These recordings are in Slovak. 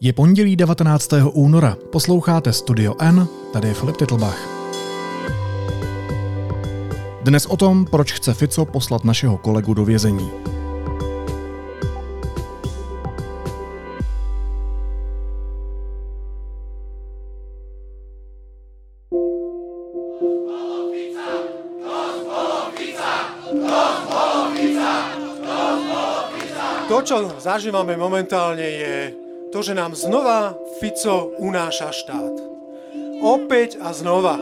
Je pondělí 19. února, posloucháte Studio N, tady je Filip Titlbach. Dnes o tom, proč chce Fico poslat našeho kolegu do vězení. To, čo zažívame momentálne, je to, že nám znova Fico unáša štát. Opäť a znova.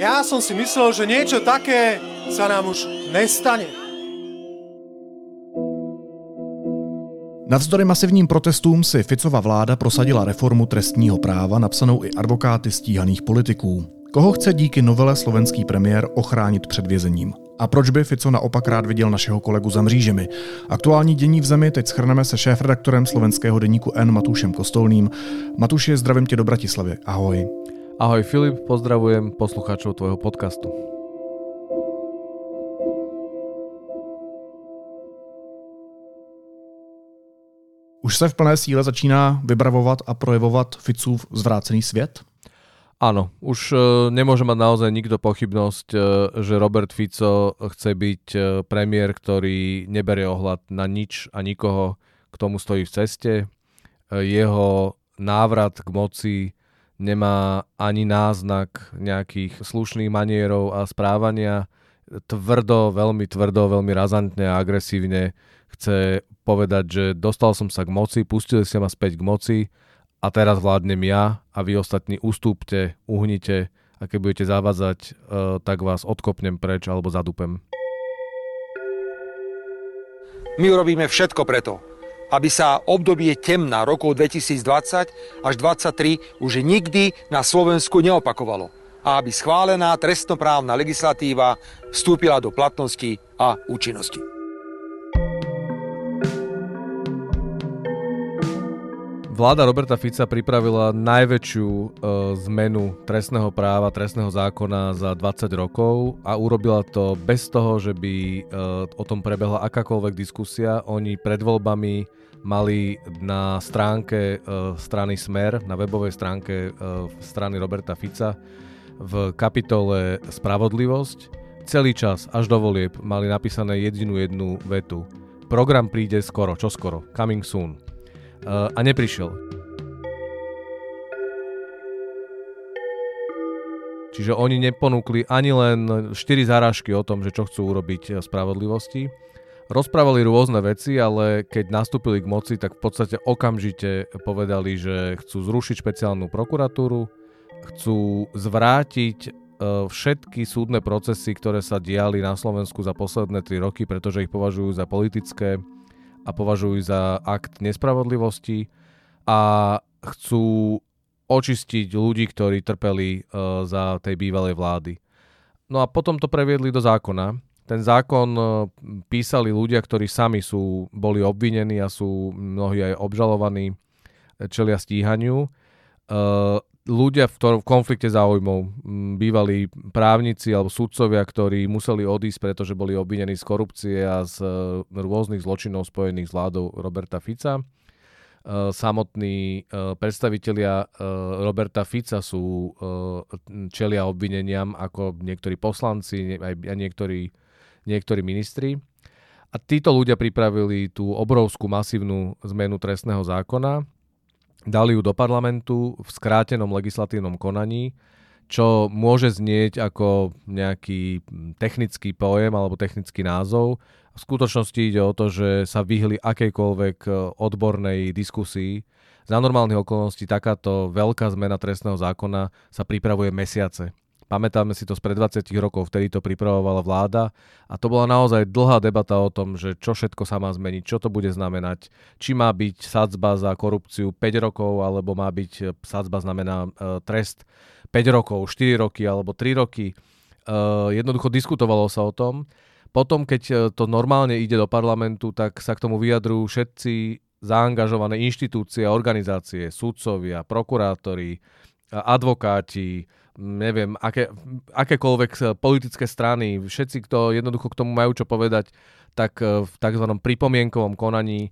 Ja som si myslel, že niečo také sa nám už nestane. Navzdory masivním protestům si Ficova vláda prosadila reformu trestního práva napsanou i advokáty stíhaných politiků. Koho chce díky novele slovenský premiér ochránit před vězením? A proč by Fico naopak rád viděl našeho kolegu za mřížemi? Aktuální dění v zemi teď schrneme se šéf-redaktorem slovenského deníku N Matušem Kostolným. Matuši, zdravím tě do Bratislavy. Ahoj. Ahoj Filip, pozdravujem poslucháčov tvojho podcastu. Už se v plné síle začíná vybravovat a projevovat Ficův zvrácený svět? Áno, už uh, nemôže mať naozaj nikto pochybnosť, uh, že Robert Fico chce byť uh, premiér, ktorý neberie ohľad na nič a nikoho, k tomu stojí v ceste. Jeho návrat k moci nemá ani náznak nejakých slušných manierov a správania. Tvrdo, veľmi tvrdo, veľmi razantne a agresívne chce povedať, že dostal som sa k moci, pustili ste ma späť k moci, a teraz vládnem ja a vy ostatní ustúpte, uhnite a keď budete zavádzať, uh, tak vás odkopnem preč alebo zadupem. My urobíme všetko preto, aby sa obdobie temna rokov 2020 až 2023 už nikdy na Slovensku neopakovalo a aby schválená trestnoprávna legislatíva vstúpila do platnosti a účinnosti. Vláda Roberta Fica pripravila najväčšiu e, zmenu trestného práva, trestného zákona za 20 rokov a urobila to bez toho, že by e, o tom prebehla akákoľvek diskusia. Oni pred voľbami mali na stránke e, strany Smer, na webovej stránke e, strany Roberta Fica v kapitole Spravodlivosť celý čas až do volieb mali napísané jedinú jednu vetu. Program príde skoro, čo skoro, coming soon a neprišiel. Čiže oni neponúkli ani len 4 záražky o tom, že čo chcú urobiť spravodlivosti. Rozprávali rôzne veci, ale keď nastúpili k moci, tak v podstate okamžite povedali, že chcú zrušiť špeciálnu prokuratúru, chcú zvrátiť e, všetky súdne procesy, ktoré sa diali na Slovensku za posledné 3 roky, pretože ich považujú za politické a považujú za akt nespravodlivosti a chcú očistiť ľudí, ktorí trpeli uh, za tej bývalej vlády. No a potom to previedli do zákona. Ten zákon uh, písali ľudia, ktorí sami sú, boli obvinení a sú mnohí aj obžalovaní, čelia stíhaniu. Ľudia v, ktorom, v konflikte záujmov, bývalí právnici alebo sudcovia, ktorí museli odísť, pretože boli obvinení z korupcie a z e, rôznych zločinov spojených s vládou Roberta Fica. E, samotní e, predstavitelia Roberta Fica sú čelia obvineniam ako niektorí poslanci aj niektorí, niektorí ministri. A títo ľudia pripravili tú obrovskú masívnu zmenu trestného zákona, dali ju do parlamentu v skrátenom legislatívnom konaní, čo môže znieť ako nejaký technický pojem alebo technický názov. V skutočnosti ide o to, že sa vyhli akejkoľvek e, odbornej diskusii. Za normálnych okolností takáto veľká zmena trestného zákona sa pripravuje mesiace. Pamätáme si to z pred 20 rokov, vtedy to pripravovala vláda a to bola naozaj dlhá debata o tom, že čo všetko sa má zmeniť, čo to bude znamenať, či má byť sadzba za korupciu 5 rokov, alebo má byť e, sadzba znamená uh, trest 5 rokov, 4 roky alebo 3 roky. Uh, jednoducho diskutovalo sa o tom. Potom, keď to normálne ide do parlamentu, tak sa k tomu vyjadrujú všetci zaangažované inštitúcie a organizácie, sudcovia, prokurátori, advokáti, neviem, aké, akékoľvek politické strany, všetci, kto jednoducho k tomu majú čo povedať, tak e, v tzv. pripomienkovom konaní e,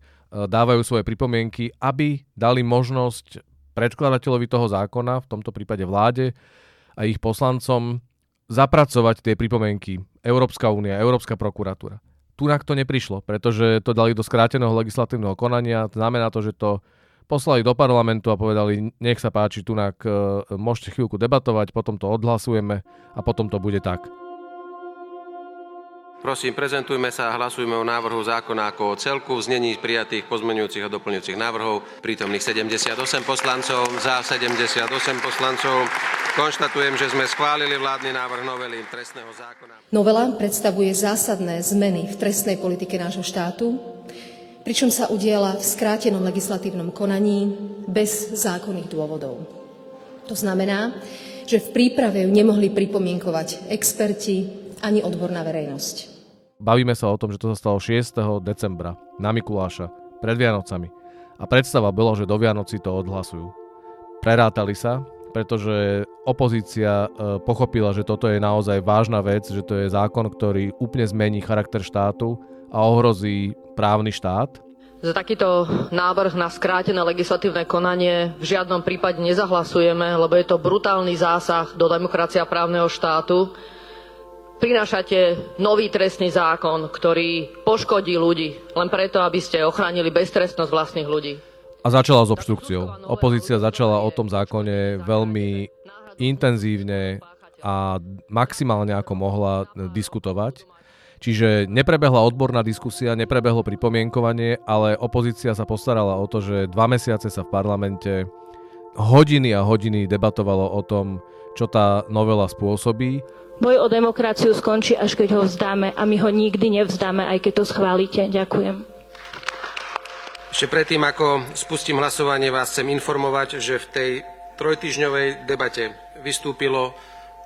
dávajú svoje pripomienky, aby dali možnosť predkladateľovi toho zákona, v tomto prípade vláde a ich poslancom, zapracovať tie pripomienky Európska únia, Európska prokuratúra. Tu to neprišlo, pretože to dali do skráteného legislatívneho konania. Znamená to, že to poslali do parlamentu a povedali, nech sa páči, tunak môžete chvíľku debatovať, potom to odhlasujeme a potom to bude tak. Prosím, prezentujme sa a hlasujme o návrhu zákona ako o celku v znení prijatých pozmeňujúcich a doplňujúcich návrhov. Prítomných 78 poslancov, za 78 poslancov. Konštatujem, že sme schválili vládny návrh novely trestného zákona. Novela predstavuje zásadné zmeny v trestnej politike nášho štátu, pričom sa udiela v skrátenom legislatívnom konaní bez zákonných dôvodov. To znamená, že v príprave ju nemohli pripomienkovať experti ani odborná verejnosť. Bavíme sa o tom, že to sa stalo 6. decembra na Mikuláša, pred Vianocami. A predstava bola, že do Vianoci to odhlasujú. Prerátali sa, pretože opozícia e, pochopila, že toto je naozaj vážna vec, že to je zákon, ktorý úplne zmení charakter štátu a ohrozí právny štát. Za takýto návrh na skrátené legislatívne konanie v žiadnom prípade nezahlasujeme, lebo je to brutálny zásah do demokracia právneho štátu prinášate nový trestný zákon, ktorý poškodí ľudí len preto, aby ste ochránili beztrestnosť vlastných ľudí. A začala s obštrukciou. Opozícia začala o tom zákone veľmi intenzívne a maximálne ako mohla diskutovať. Čiže neprebehla odborná diskusia, neprebehlo pripomienkovanie, ale opozícia sa postarala o to, že dva mesiace sa v parlamente hodiny a hodiny debatovalo o tom, čo tá novela spôsobí Boj o demokraciu skončí, až keď ho vzdáme a my ho nikdy nevzdáme, aj keď to schválite. Ďakujem. Ešte predtým, ako spustím hlasovanie, vás chcem informovať, že v tej trojtyžňovej debate vystúpilo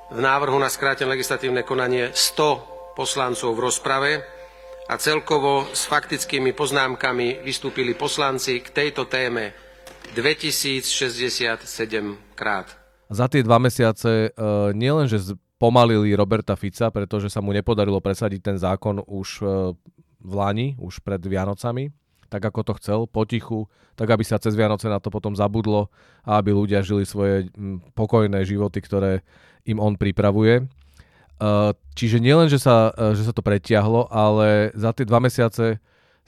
v návrhu na skrátené legislatívne konanie 100 poslancov v rozprave a celkovo s faktickými poznámkami vystúpili poslanci k tejto téme 2067 krát. Za tie dva mesiace uh, nielen, že pomalili Roberta Fica, pretože sa mu nepodarilo presadiť ten zákon už e, v Lani, už pred Vianocami, tak ako to chcel, potichu, tak aby sa cez Vianoce na to potom zabudlo a aby ľudia žili svoje pokojné životy, ktoré im on pripravuje. E, čiže nielen, že sa, e, že sa to pretiahlo, ale za tie dva mesiace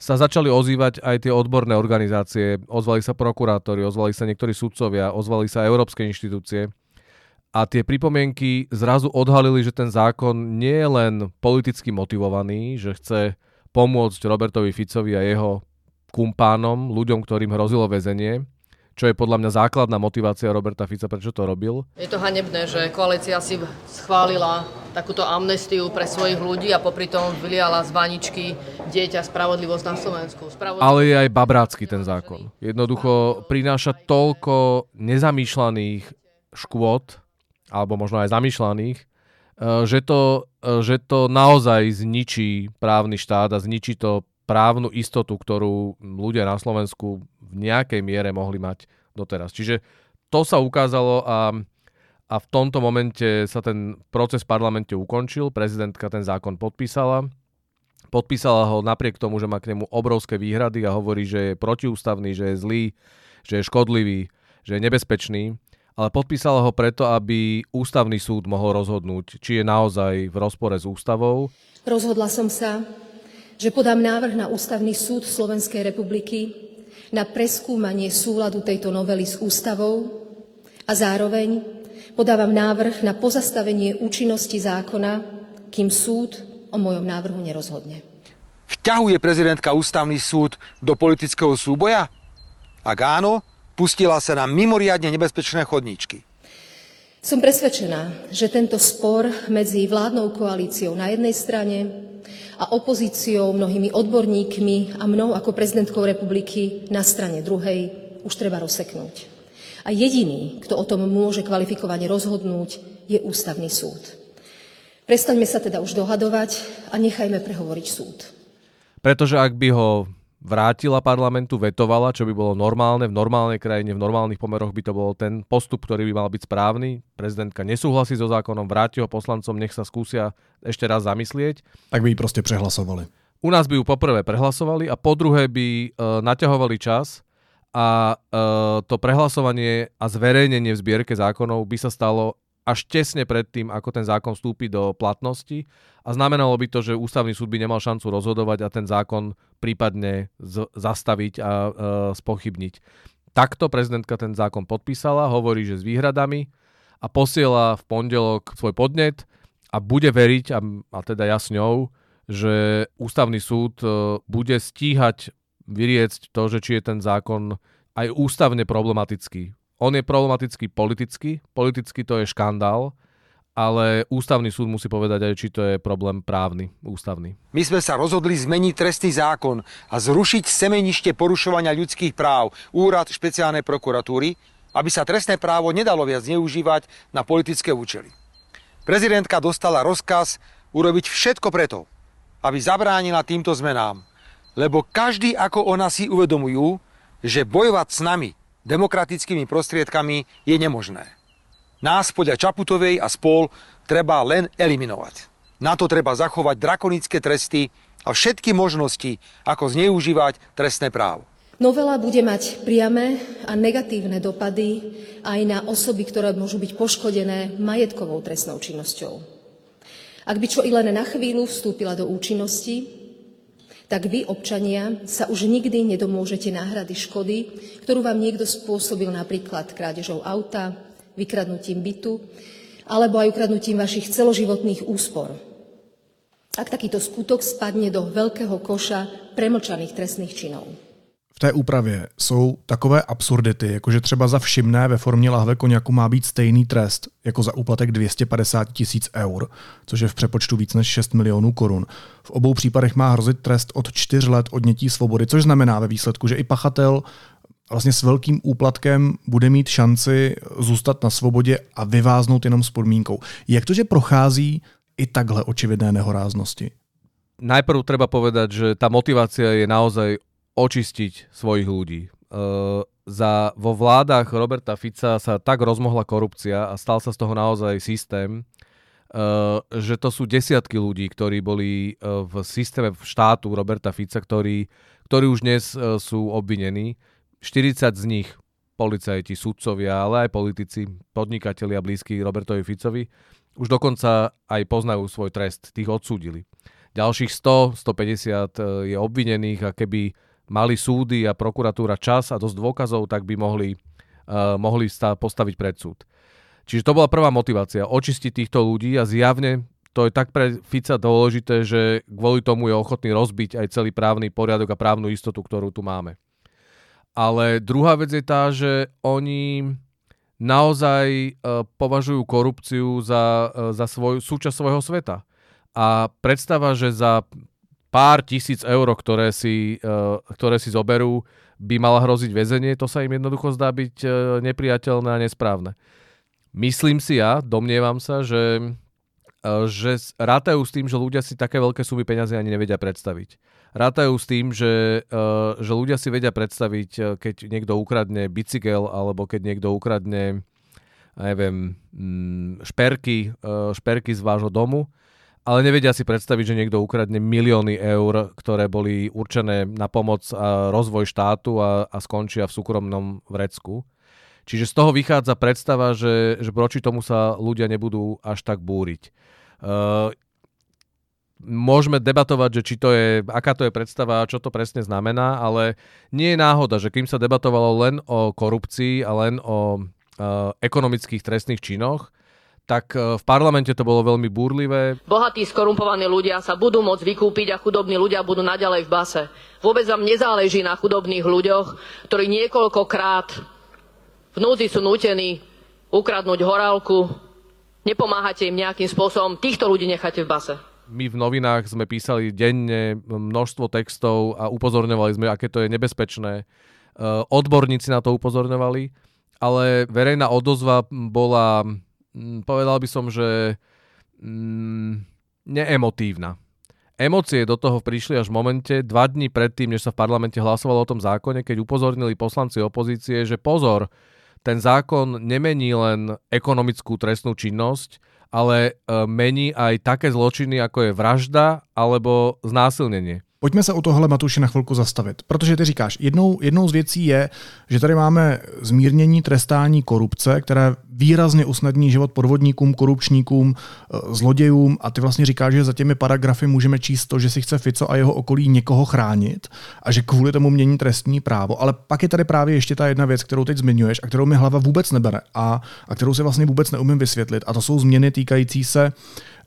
sa začali ozývať aj tie odborné organizácie, ozvali sa prokurátori, ozvali sa niektorí sudcovia, ozvali sa európske inštitúcie. A tie pripomienky zrazu odhalili, že ten zákon nie je len politicky motivovaný, že chce pomôcť Robertovi Ficovi a jeho kumpánom, ľuďom, ktorým hrozilo väzenie, čo je podľa mňa základná motivácia Roberta Fica, prečo to robil. Je to hanebné, že koalícia si schválila takúto amnestiu pre svojich ľudí a popri tom vyliala z vaničky dieťa spravodlivosť na Slovensku. Spravodlivosť... Ale je aj babrácky ten zákon. Jednoducho prináša toľko nezamýšľaných škôd alebo možno aj zamýšľaných, e, že to, e, že to naozaj zničí právny štát a zničí to právnu istotu, ktorú ľudia na Slovensku v nejakej miere mohli mať doteraz. Čiže to sa ukázalo a, a v tomto momente sa ten proces v parlamente ukončil, prezidentka ten zákon podpísala. Podpísala ho napriek tomu, že má k nemu obrovské výhrady a hovorí, že je protiústavný, že je zlý, že je škodlivý, že je nebezpečný ale podpísala ho preto, aby ústavný súd mohol rozhodnúť, či je naozaj v rozpore s ústavou. Rozhodla som sa, že podám návrh na ústavný súd Slovenskej republiky na preskúmanie súladu tejto novely s ústavou a zároveň podávam návrh na pozastavenie účinnosti zákona, kým súd o mojom návrhu nerozhodne. Vťahuje prezidentka ústavný súd do politického súboja? Ak áno, pustila sa na mimoriadne nebezpečné chodníčky. Som presvedčená, že tento spor medzi vládnou koalíciou na jednej strane a opozíciou, mnohými odborníkmi a mnou ako prezidentkou republiky na strane druhej už treba rozseknúť. A jediný, kto o tom môže kvalifikovane rozhodnúť, je ústavný súd. Prestaňme sa teda už dohadovať a nechajme prehovoriť súd. Pretože ak by ho vrátila parlamentu, vetovala, čo by bolo normálne, v normálnej krajine, v normálnych pomeroch by to bol ten postup, ktorý by mal byť správny. Prezidentka nesúhlasí so zákonom, vráti ho poslancom, nech sa skúsia ešte raz zamyslieť. Tak by ich proste prehlasovali. u nás by ju poprvé prehlasovali a po druhé by e, naťahovali čas a e, to prehlasovanie a zverejnenie v zbierke zákonov by sa stalo až tesne pred tým, ako ten zákon vstúpi do platnosti a znamenalo by to, že ústavný súd by nemal šancu rozhodovať a ten zákon prípadne z- zastaviť a e, spochybniť. Takto prezidentka ten zákon podpísala, hovorí, že s výhradami a posiela v pondelok svoj podnet a bude veriť, a, a teda ja s ňou, že ústavný súd e, bude stíhať vyriecť to, že či je ten zákon aj ústavne problematický. On je problematický politicky, politicky to je škandál, ale ústavný súd musí povedať aj, či to je problém právny, ústavný. My sme sa rozhodli zmeniť trestný zákon a zrušiť semenište porušovania ľudských práv, úrad špeciálnej prokuratúry, aby sa trestné právo nedalo viac zneužívať na politické účely. Prezidentka dostala rozkaz urobiť všetko preto, aby zabránila týmto zmenám. Lebo každý ako ona si uvedomujú, že bojovať s nami demokratickými prostriedkami je nemožné. Nás podľa Čaputovej a spol treba len eliminovať. Na to treba zachovať drakonické tresty a všetky možnosti, ako zneužívať trestné právo. Novela bude mať priame a negatívne dopady aj na osoby, ktoré môžu byť poškodené majetkovou trestnou činnosťou. Ak by čo i len na chvíľu vstúpila do účinnosti, tak vy, občania, sa už nikdy nedomôžete náhrady škody, ktorú vám niekto spôsobil napríklad krádežou auta, vykradnutím bytu alebo aj ukradnutím vašich celoživotných úspor. Ak takýto skutok spadne do veľkého koša premlčaných trestných činov. V té úpravě jsou takové absurdity, jako že třeba za všimné ve formě lahve koněku má být stejný trest jako za úplatek 250 tisíc eur, což je v přepočtu víc než 6 milionů korun. V obou případech má hrozit trest od 4 let odnětí svobody, což znamená ve výsledku, že i pachatel vlastně s velkým úplatkem bude mít šanci zůstat na svobodě a vyváznout jenom s podmínkou. Jak to, že prochází i takhle očividné nehoráznosti? Najprv treba povedať, že tá motivácia je naozaj očistiť svojich ľudí. Uh, za, vo vládach Roberta Fica sa tak rozmohla korupcia a stal sa z toho naozaj systém, uh, že to sú desiatky ľudí, ktorí boli uh, v systéme štátu Roberta Fica, ktorí, ktorí už dnes uh, sú obvinení. 40 z nich policajti, sudcovia, ale aj politici, podnikatelia blízky Robertovi Ficovi, už dokonca aj poznajú svoj trest, tých odsúdili. Ďalších 100, 150 je obvinených a keby mali súdy a prokuratúra čas a dosť dôkazov, tak by mohli, uh, mohli sa postaviť pred súd. Čiže to bola prvá motivácia, očistiť týchto ľudí a zjavne to je tak pre Fica dôležité, že kvôli tomu je ochotný rozbiť aj celý právny poriadok a právnu istotu, ktorú tu máme. Ale druhá vec je tá, že oni naozaj uh, považujú korupciu za, uh, za svoj, súčasť svojho sveta. A predstava, že za pár tisíc eur, ktoré si, uh, ktoré si zoberú, by mala hroziť väzenie, to sa im jednoducho zdá byť uh, nepriateľné a nesprávne. Myslím si ja, domnievam sa, že že rátajú s tým, že ľudia si také veľké sumy peniazy ani nevedia predstaviť. Rátajú s tým, že, že ľudia si vedia predstaviť, keď niekto ukradne bicykel alebo keď niekto ukradne neviem, mm, šperky, šperky z vášho domu, ale nevedia si predstaviť, že niekto ukradne milióny eur, ktoré boli určené na pomoc a rozvoj štátu a, a skončia v súkromnom vrecku. Čiže z toho vychádza predstava, že, že proti tomu sa ľudia nebudú až tak búriť. Uh, môžeme debatovať, že či to je, aká to je predstava, čo to presne znamená, ale nie je náhoda, že kým sa debatovalo len o korupcii a len o uh, ekonomických trestných činoch, tak uh, v parlamente to bolo veľmi búrlivé. Bohatí skorumpovaní ľudia sa budú môcť vykúpiť a chudobní ľudia budú naďalej v base. Vôbec vám nezáleží na chudobných ľuďoch, ktorí niekoľkokrát v núdzi sú nútení ukradnúť horálku, nepomáhate im nejakým spôsobom, týchto ľudí necháte v base my v novinách sme písali denne množstvo textov a upozorňovali sme, aké to je nebezpečné. E, odborníci na to upozorňovali, ale verejná odozva bola, povedal by som, že mm, neemotívna. Emócie do toho prišli až v momente, dva dní predtým, než sa v parlamente hlasovalo o tom zákone, keď upozornili poslanci opozície, že pozor, ten zákon nemení len ekonomickú trestnú činnosť, ale e, mení aj také zločiny, ako je vražda alebo znásilnenie. Pojďme se u tohle, Matuši, na chvilku zastavit. Protože ty říkáš, jednou, jednou z věcí je, že tady máme zmírnění trestání korupce, které výrazně usnadní život podvodníkům, korupčníkům, eh, zlodějům a ty vlastně říkáš, že za těmi paragrafy můžeme číst to, že si chce Fico a jeho okolí někoho chránit a že kvůli tomu mění trestní právo. Ale pak je tady právě ještě ta jedna věc, kterou teď zmiňuješ a kterou mi hlava vůbec nebere a, a kterou si vlastně vůbec neumím vysvětlit. A to jsou změny týkající se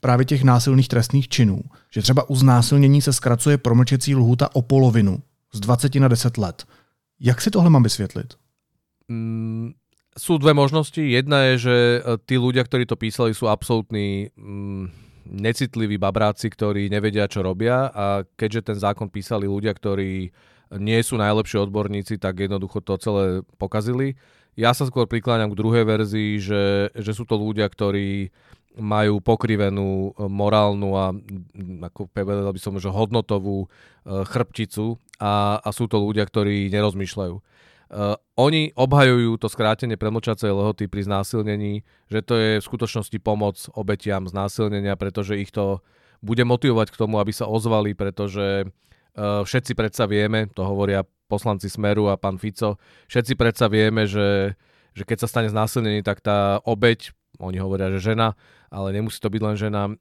právě těch násilných trestných činů. Že třeba u znásilnění se zkracuje promlčecí lhůta o polovinu z 20 na 10 let. Jak si tohle mám vysvětlit? Mm, sú dve možnosti. Jedna je, že e, tí ľudia, ktorí to písali, sú absolútni mm, necitliví babráci, ktorí nevedia, čo robia a keďže ten zákon písali ľudia, ktorí nie sú najlepší odborníci, tak jednoducho to celé pokazili. Ja sa skôr prikláňam k druhej verzii, že, že sú to ľudia, ktorí majú pokrivenú e, morálnu a ako povedal by som, že hodnotovú e, chrbticu a, a sú to ľudia, ktorí nerozmýšľajú. Uh, oni obhajujú to skrátenie premlčacej lehoty pri znásilnení, že to je v skutočnosti pomoc obetiam znásilnenia, pretože ich to bude motivovať k tomu, aby sa ozvali, pretože všetci predsa vieme, to hovoria poslanci Smeru a pán Fico, všetci predsa vieme, že, že keď sa stane znásilnenie, tak tá obeť oni hovoria, že žena, ale nemusí to byť len žena. E,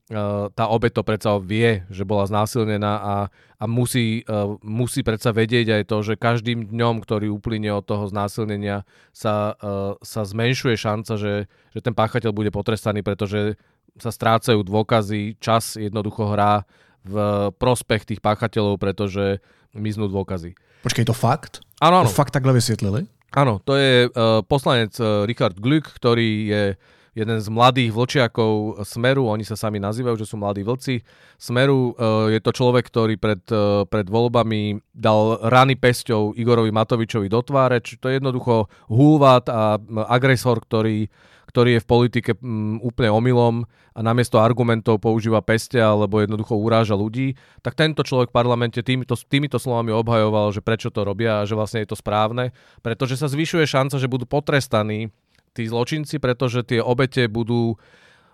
tá obe to predsa vie, že bola znásilnená a, a musí, e, musí predsa vedieť aj to, že každým dňom, ktorý uplyne od toho znásilnenia, sa, e, sa zmenšuje šanca, že, že ten páchateľ bude potrestaný, pretože sa strácajú dôkazy, čas jednoducho hrá v prospech tých páchateľov, pretože miznú dôkazy. Počkej, to fakt? Áno, áno. To fakt takhle vysvětlili? Áno, to je uh, poslanec uh, Richard Glück, ktorý je jeden z mladých vlčiakov Smeru, oni sa sami nazývajú, že sú mladí vlci. Smeru eh, je to človek, ktorý pred, eh, pred voľbami dal rany pesťou Igorovi Matovičovi do tváre, či to je jednoducho húvat a agresor, ktorý, ktorý je v politike úplne omylom a namiesto argumentov používa peste alebo jednoducho uráža ľudí, tak tento človek v parlamente týmito, týmito slovami obhajoval, že prečo to robia a že vlastne je to správne, pretože sa zvyšuje šanca, že budú potrestaní tí zločinci, pretože tie obete budú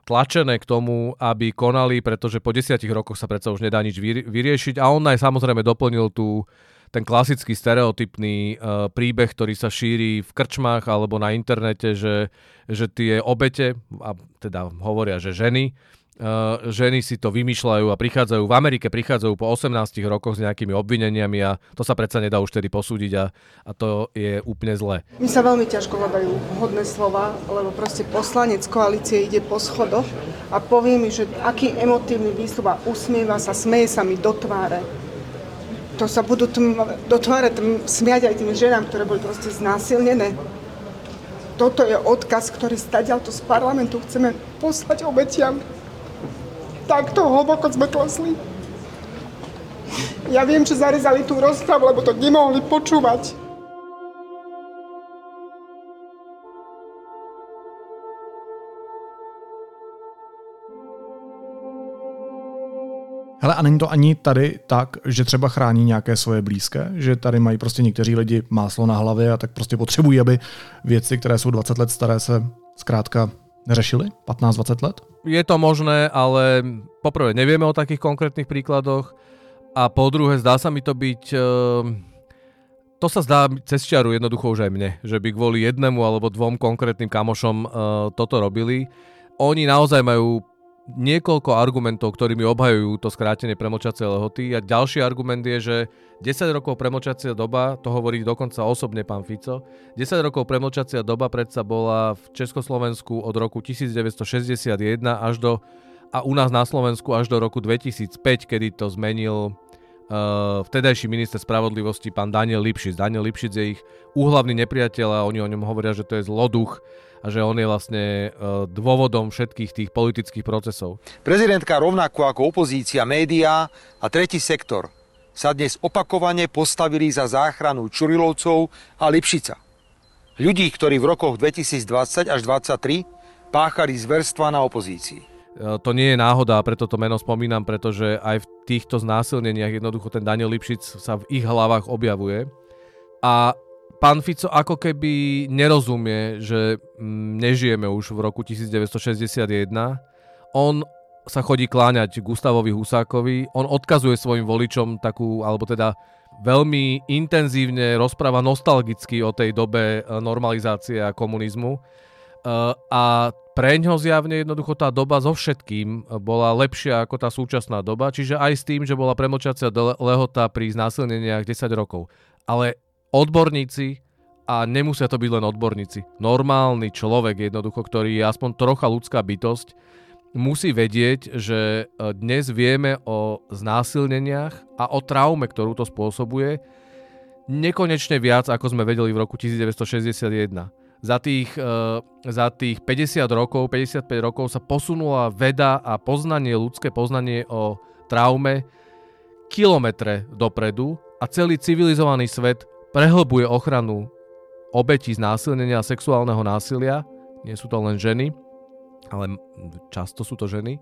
tlačené k tomu, aby konali, pretože po desiatich rokoch sa predsa už nedá nič vyriešiť. A on aj samozrejme doplnil tú, ten klasický stereotypný uh, príbeh, ktorý sa šíri v krčmách alebo na internete, že, že tie obete, a teda hovoria, že ženy, ženy si to vymýšľajú a prichádzajú, v Amerike prichádzajú po 18 rokoch s nejakými obvineniami a to sa predsa nedá už tedy posúdiť a, a to je úplne zlé. Mi sa veľmi ťažko hľadajú vhodné slova, lebo proste poslanec koalície ide po schodoch a povie mi, že aký emotívny výstup a usmieva sa, smeje sa mi do tváre. To sa budú tm, do tváre tm, smiať aj tým ženám, ktoré boli proste znásilnené. Toto je odkaz, ktorý stadiaľ z parlamentu chceme poslať obetiam takto hlboko sme klesli. Ja viem, že zarezali tú rozpravu, lebo to nemohli počúvať. Hele, a není to ani tady tak, že třeba chrání nějaké svoje blízké, že tady mají prostě někteří lidi máslo na hlavě a tak prostě potřebují, aby věci, které jsou 20 let staré, se zkrátka neřešili 15-20 let? Je to možné, ale poprvé nevieme o takých konkrétnych príkladoch a po druhé zdá sa mi to byť... Uh, to sa zdá cez čiaru jednoducho už aj mne, že by kvôli jednému alebo dvom konkrétnym kamošom uh, toto robili. Oni naozaj majú niekoľko argumentov, ktorými obhajujú to skrátenie premočacej lehoty. A ďalší argument je, že 10 rokov premočacia doba, to hovorí dokonca osobne pán Fico, 10 rokov premočacia doba predsa bola v Československu od roku 1961 až do a u nás na Slovensku až do roku 2005, kedy to zmenil uh, vtedajší minister spravodlivosti pán Daniel Lipšic. Daniel Lipšic je ich úhlavný nepriateľ a oni o ňom hovoria, že to je zloduch a že on je vlastne e, dôvodom všetkých tých politických procesov. Prezidentka rovnako ako opozícia, médiá a tretí sektor sa dnes opakovane postavili za záchranu Čurilovcov a Lipšica. Ľudí, ktorí v rokoch 2020 až 2023 páchali zverstva na opozícii. E, to nie je náhoda a preto to meno spomínam, pretože aj v týchto znásilneniach jednoducho ten Daniel Lipšic sa v ich hlavách objavuje. A pán Fico ako keby nerozumie, že mm, nežijeme už v roku 1961. On sa chodí kláňať Gustavovi Husákovi. On odkazuje svojim voličom takú, alebo teda veľmi intenzívne rozpráva nostalgicky o tej dobe e, normalizácie a komunizmu. E, a pre ňo zjavne jednoducho tá doba so všetkým bola lepšia ako tá súčasná doba, čiže aj s tým, že bola premlčacia lehota pri znásilneniach 10 rokov. Ale odborníci, a nemusia to byť len odborníci, normálny človek jednoducho, ktorý je aspoň trocha ľudská bytosť, musí vedieť, že e, dnes vieme o znásilneniach a o traume, ktorú to spôsobuje, nekonečne viac, ako sme vedeli v roku 1961. Za tých, e, za tých 50 rokov, 55 rokov sa posunula veda a poznanie, ľudské poznanie o traume kilometre dopredu a celý civilizovaný svet prehlbuje ochranu obetí znásilnenia a sexuálneho násilia. Nie sú to len ženy, ale často sú to ženy,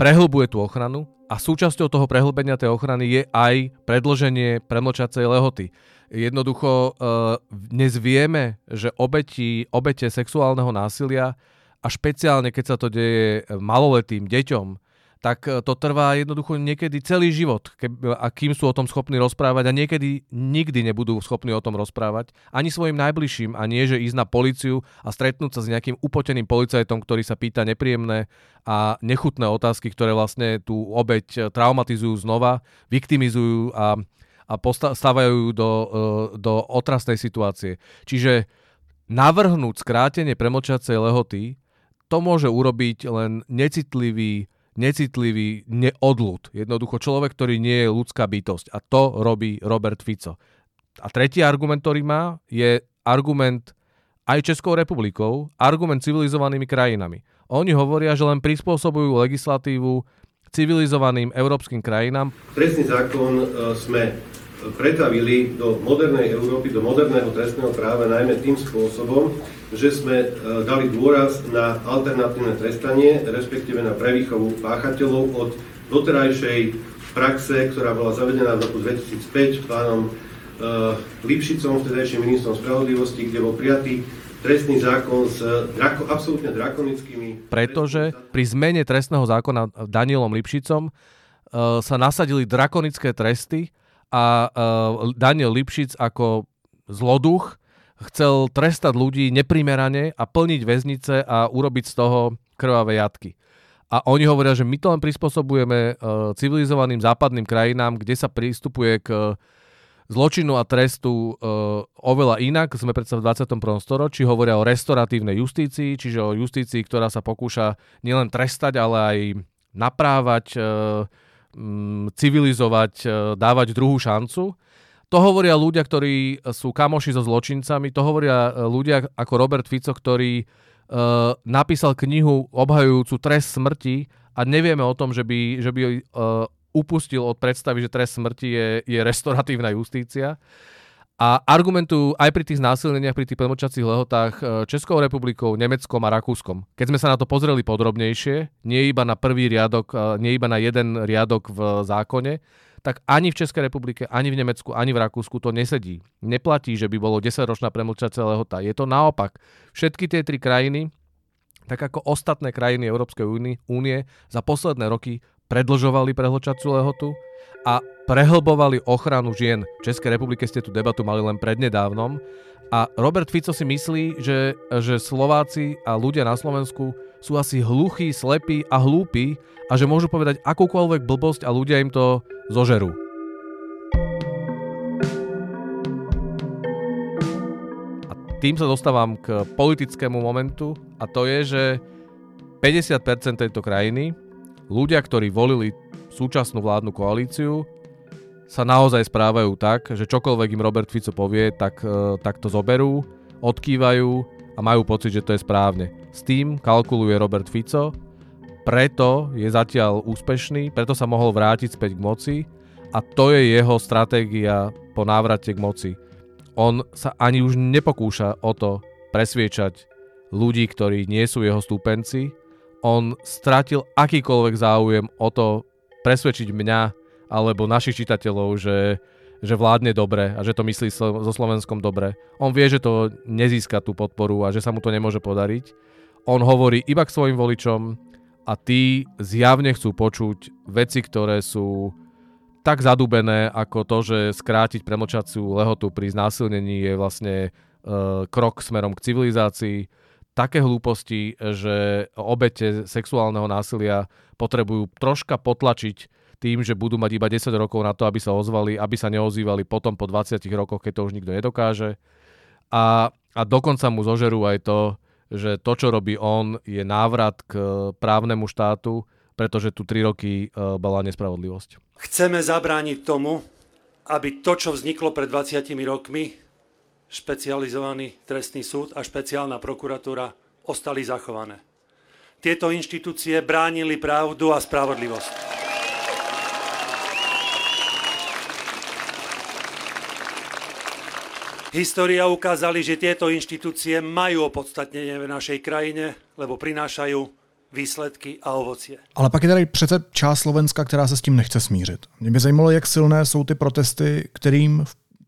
prehlbuje tú ochranu a súčasťou toho prehlbenia tej ochrany je aj predloženie premlčacej lehoty. Jednoducho e, dnes vieme, že obeti, obete sexuálneho násilia a špeciálne keď sa to deje maloletým deťom, tak e, to trvá jednoducho niekedy celý život, a kým sú o tom schopní rozprávať a niekedy nikdy nebudú schopní o tom rozprávať, ani svojim najbližším a nie, že ísť na policiu a stretnúť sa s nejakým upoteným policajtom, ktorý sa pýta nepríjemné a nechutné otázky, ktoré vlastne tú obeď e, traumatizujú znova, viktimizujú a, a stávajú do, e, do otrasnej situácie. Čiže navrhnúť skrátenie premočacej lehoty, to môže urobiť len necitlivý necitlivý neodľud. Jednoducho človek, ktorý nie je ľudská bytosť. A to robí Robert Fico. A tretí argument, ktorý má, je argument aj Českou republikou, argument civilizovanými krajinami. Oni hovoria, že len prispôsobujú legislatívu civilizovaným európskym krajinám. Trestný zákon e, sme pretavili do modernej Európy, do moderného trestného práva najmä tým spôsobom, že sme e, dali dôraz na alternatívne trestanie, respektíve na prevýchovu páchateľov od doterajšej praxe, ktorá bola zavedená v roku 2005 pánom e, Lipšicom, vtedajším ministrom spravodlivosti, kde bol prijatý trestný zákon s drako, absolútne drakonickými... Pretože pri zmene trestného zákona Danielom Lipšicom uh, sa nasadili drakonické tresty a uh, Daniel Lipšic ako zloduch chcel trestať ľudí neprimerane a plniť väznice a urobiť z toho krvavé jatky. A oni hovoria, že my to len prispôsobujeme uh, civilizovaným západným krajinám, kde sa pristupuje k zločinu a trestu oveľa inak. Sme predsa v 21. storočí, hovoria o restoratívnej justícii, čiže o justícii, ktorá sa pokúša nielen trestať, ale aj naprávať, civilizovať, uh, dávať druhú šancu. To hovoria ľudia, ktorí sú kamoši so zločincami, to hovoria e, ľudia ako Robert Fico, ktorý uh, napísal knihu obhajujúcu trest smrti a nevieme o tom, že by, že by upustil od predstavy, že trest smrti je, je restoratívna justícia. A argumentujú aj pri tých násilneniach, pri tých plnočacích lehotách Českou republikou, Nemeckom a Rakúskom. Keď sme sa na to pozreli podrobnejšie, nie iba na prvý riadok, nie iba na jeden riadok v zákone, tak ani v Českej republike, ani v Nemecku, ani v Rakúsku to nesedí. Neplatí, že by bolo 10-ročná premlčacia lehota. Je to naopak. Všetky tie tri krajiny, tak ako ostatné krajiny Európskej únie, za posledné roky predlžovali prehločacú lehotu a prehlbovali ochranu žien. V Českej republike ste tú debatu mali len prednedávnom a Robert Fico si myslí, že, že Slováci a ľudia na Slovensku sú asi hluchí, slepí a hlúpi a že môžu povedať akúkoľvek blbosť a ľudia im to zožerú. A tým sa dostávam k politickému momentu a to je, že 50% tejto krajiny, ľudia, ktorí volili súčasnú vládnu koalíciu, sa naozaj správajú tak, že čokoľvek im Robert Fico povie, tak, e, tak to zoberú, odkývajú a majú pocit, že to je správne. S tým kalkuluje Robert Fico preto je zatiaľ úspešný, preto sa mohol vrátiť späť k moci a to je jeho stratégia po návrate k moci. On sa ani už nepokúša o to presviečať ľudí, ktorí nie sú jeho stúpenci. On stratil akýkoľvek záujem o to presvedčiť mňa alebo našich čitateľov, že, že vládne dobre a že to myslí so Slovenskom dobre. On vie, že to nezíska tú podporu a že sa mu to nemôže podariť. On hovorí iba k svojim voličom, a tí zjavne chcú počuť veci, ktoré sú tak zadubené ako to, že skrátiť premočaciu lehotu pri znásilnení je vlastne e, krok smerom k civilizácii. Také hlúposti, že obete sexuálneho násilia potrebujú troška potlačiť tým, že budú mať iba 10 rokov na to, aby sa ozvali, aby sa neozývali potom po 20 rokoch, keď to už nikto nedokáže. A, a dokonca mu zožerú aj to, že to, čo robí on, je návrat k právnemu štátu, pretože tu 3 roky e, bola nespravodlivosť. Chceme zabrániť tomu, aby to, čo vzniklo pred 20 rokmi, špecializovaný trestný súd a špeciálna prokuratúra, ostali zachované. Tieto inštitúcie bránili pravdu a spravodlivosť. História ukázali, že tieto inštitúcie majú opodstatnenie v našej krajine, lebo prinášajú výsledky a ovocie. Ale pak je tady přece část Slovenska, která se s tím nechce smířit. Mě by zajímalo, jak silné jsou ty protesty, kterým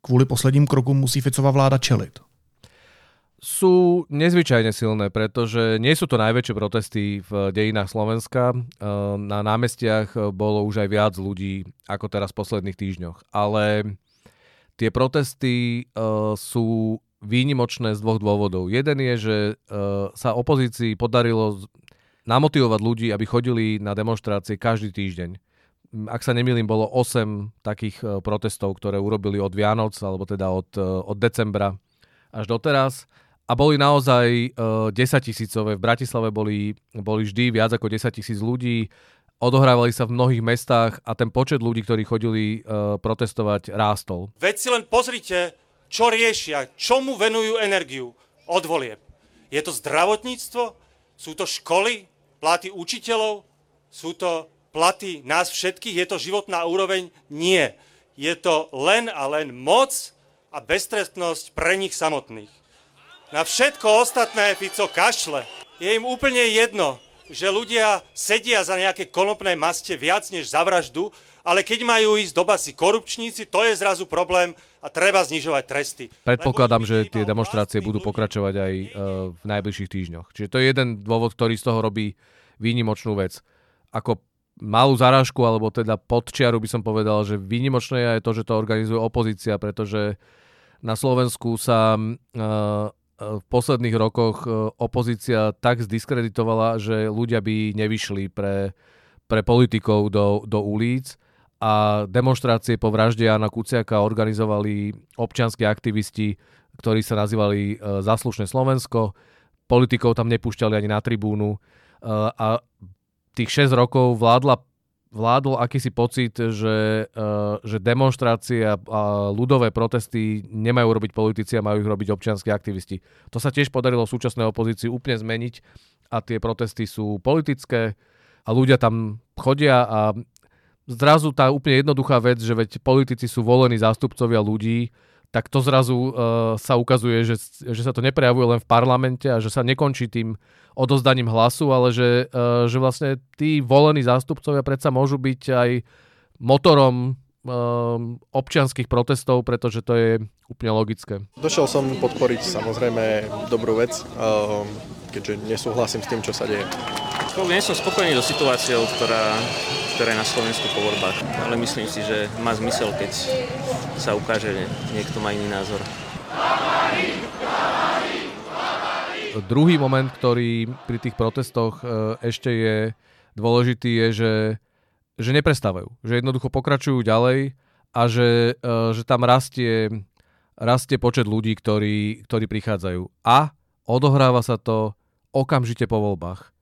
kvůli posledním krokům musí Ficova vláda čelit. Sú nezvyčajne silné, pretože nie sú to najväčšie protesty v dejinách Slovenska. Ehm, na námestiach bolo už aj viac ľudí ako teraz v posledných týždňoch. Ale tie protesty uh, sú výnimočné z dvoch dôvodov. Jeden je, že uh, sa opozícii podarilo namotivovať ľudí, aby chodili na demonstrácie každý týždeň. Ak sa nemýlim, bolo 8 takých e, protestov, ktoré urobili od Vianoc, alebo teda od, e, od decembra až doteraz. A boli naozaj 10 e, tisícové. V Bratislave boli, boli vždy viac ako 10 tisíc ľudí. Odohrávali sa v mnohých mestách a ten počet ľudí, ktorí chodili protestovať, rástol. Veď si len pozrite, čo riešia, čomu venujú energiu od volieb. Je to zdravotníctvo? Sú to školy? platy učiteľov? Sú to platy nás všetkých? Je to životná úroveň? Nie. Je to len a len moc a beztrestnosť pre nich samotných. Na všetko ostatné Fico kašle. Je im úplne jedno, že ľudia sedia za nejaké konopné maste viac než za vraždu, ale keď majú ísť do basy korupčníci, to je zrazu problém a treba znižovať tresty. Predpokladám, že tie demonstrácie budú pokračovať aj uh, v najbližších týždňoch. Čiže to je jeden dôvod, ktorý z toho robí výnimočnú vec. Ako malú zarážku, alebo teda podčiaru by som povedal, že výnimočné je to, že to organizuje opozícia, pretože na Slovensku sa uh, v posledných rokoch opozícia tak zdiskreditovala, že ľudia by nevyšli pre, pre politikov do, do ulic a demonstrácie po vražde Jana Kuciaka organizovali občianskí aktivisti, ktorí sa nazývali e, Zaslušné Slovensko. Politikov tam nepúšťali ani na tribúnu. E, a tých 6 rokov vládla, vládol akýsi pocit, že, e, že demonstrácie a, a ľudové protesty nemajú robiť politici a majú ich robiť občianskí aktivisti. To sa tiež podarilo v súčasnej opozícii úplne zmeniť a tie protesty sú politické a ľudia tam chodia a zrazu tá úplne jednoduchá vec, že veď politici sú volení zástupcovia ľudí, tak to zrazu uh, sa ukazuje, že, že sa to neprejavuje len v parlamente a že sa nekončí tým odozdaním hlasu, ale že, uh, že vlastne tí volení zástupcovia predsa môžu byť aj motorom um, občianských protestov, pretože to je úplne logické. Došiel som podporiť samozrejme dobrú vec, keďže nesúhlasím s tým, čo sa deje. Nie som spokojný so situáciou, ktorá, ktorá je na Slovensku po voľbách, ale myslím si, že má zmysel, keď sa ukáže, že niekto má iný názor. Druhý moment, ktorý pri tých protestoch e, ešte je dôležitý, je, že, že neprestávajú. Že jednoducho pokračujú ďalej a že, e, že tam rastie, rastie počet ľudí, ktorí, ktorí prichádzajú. A odohráva sa to okamžite po voľbách.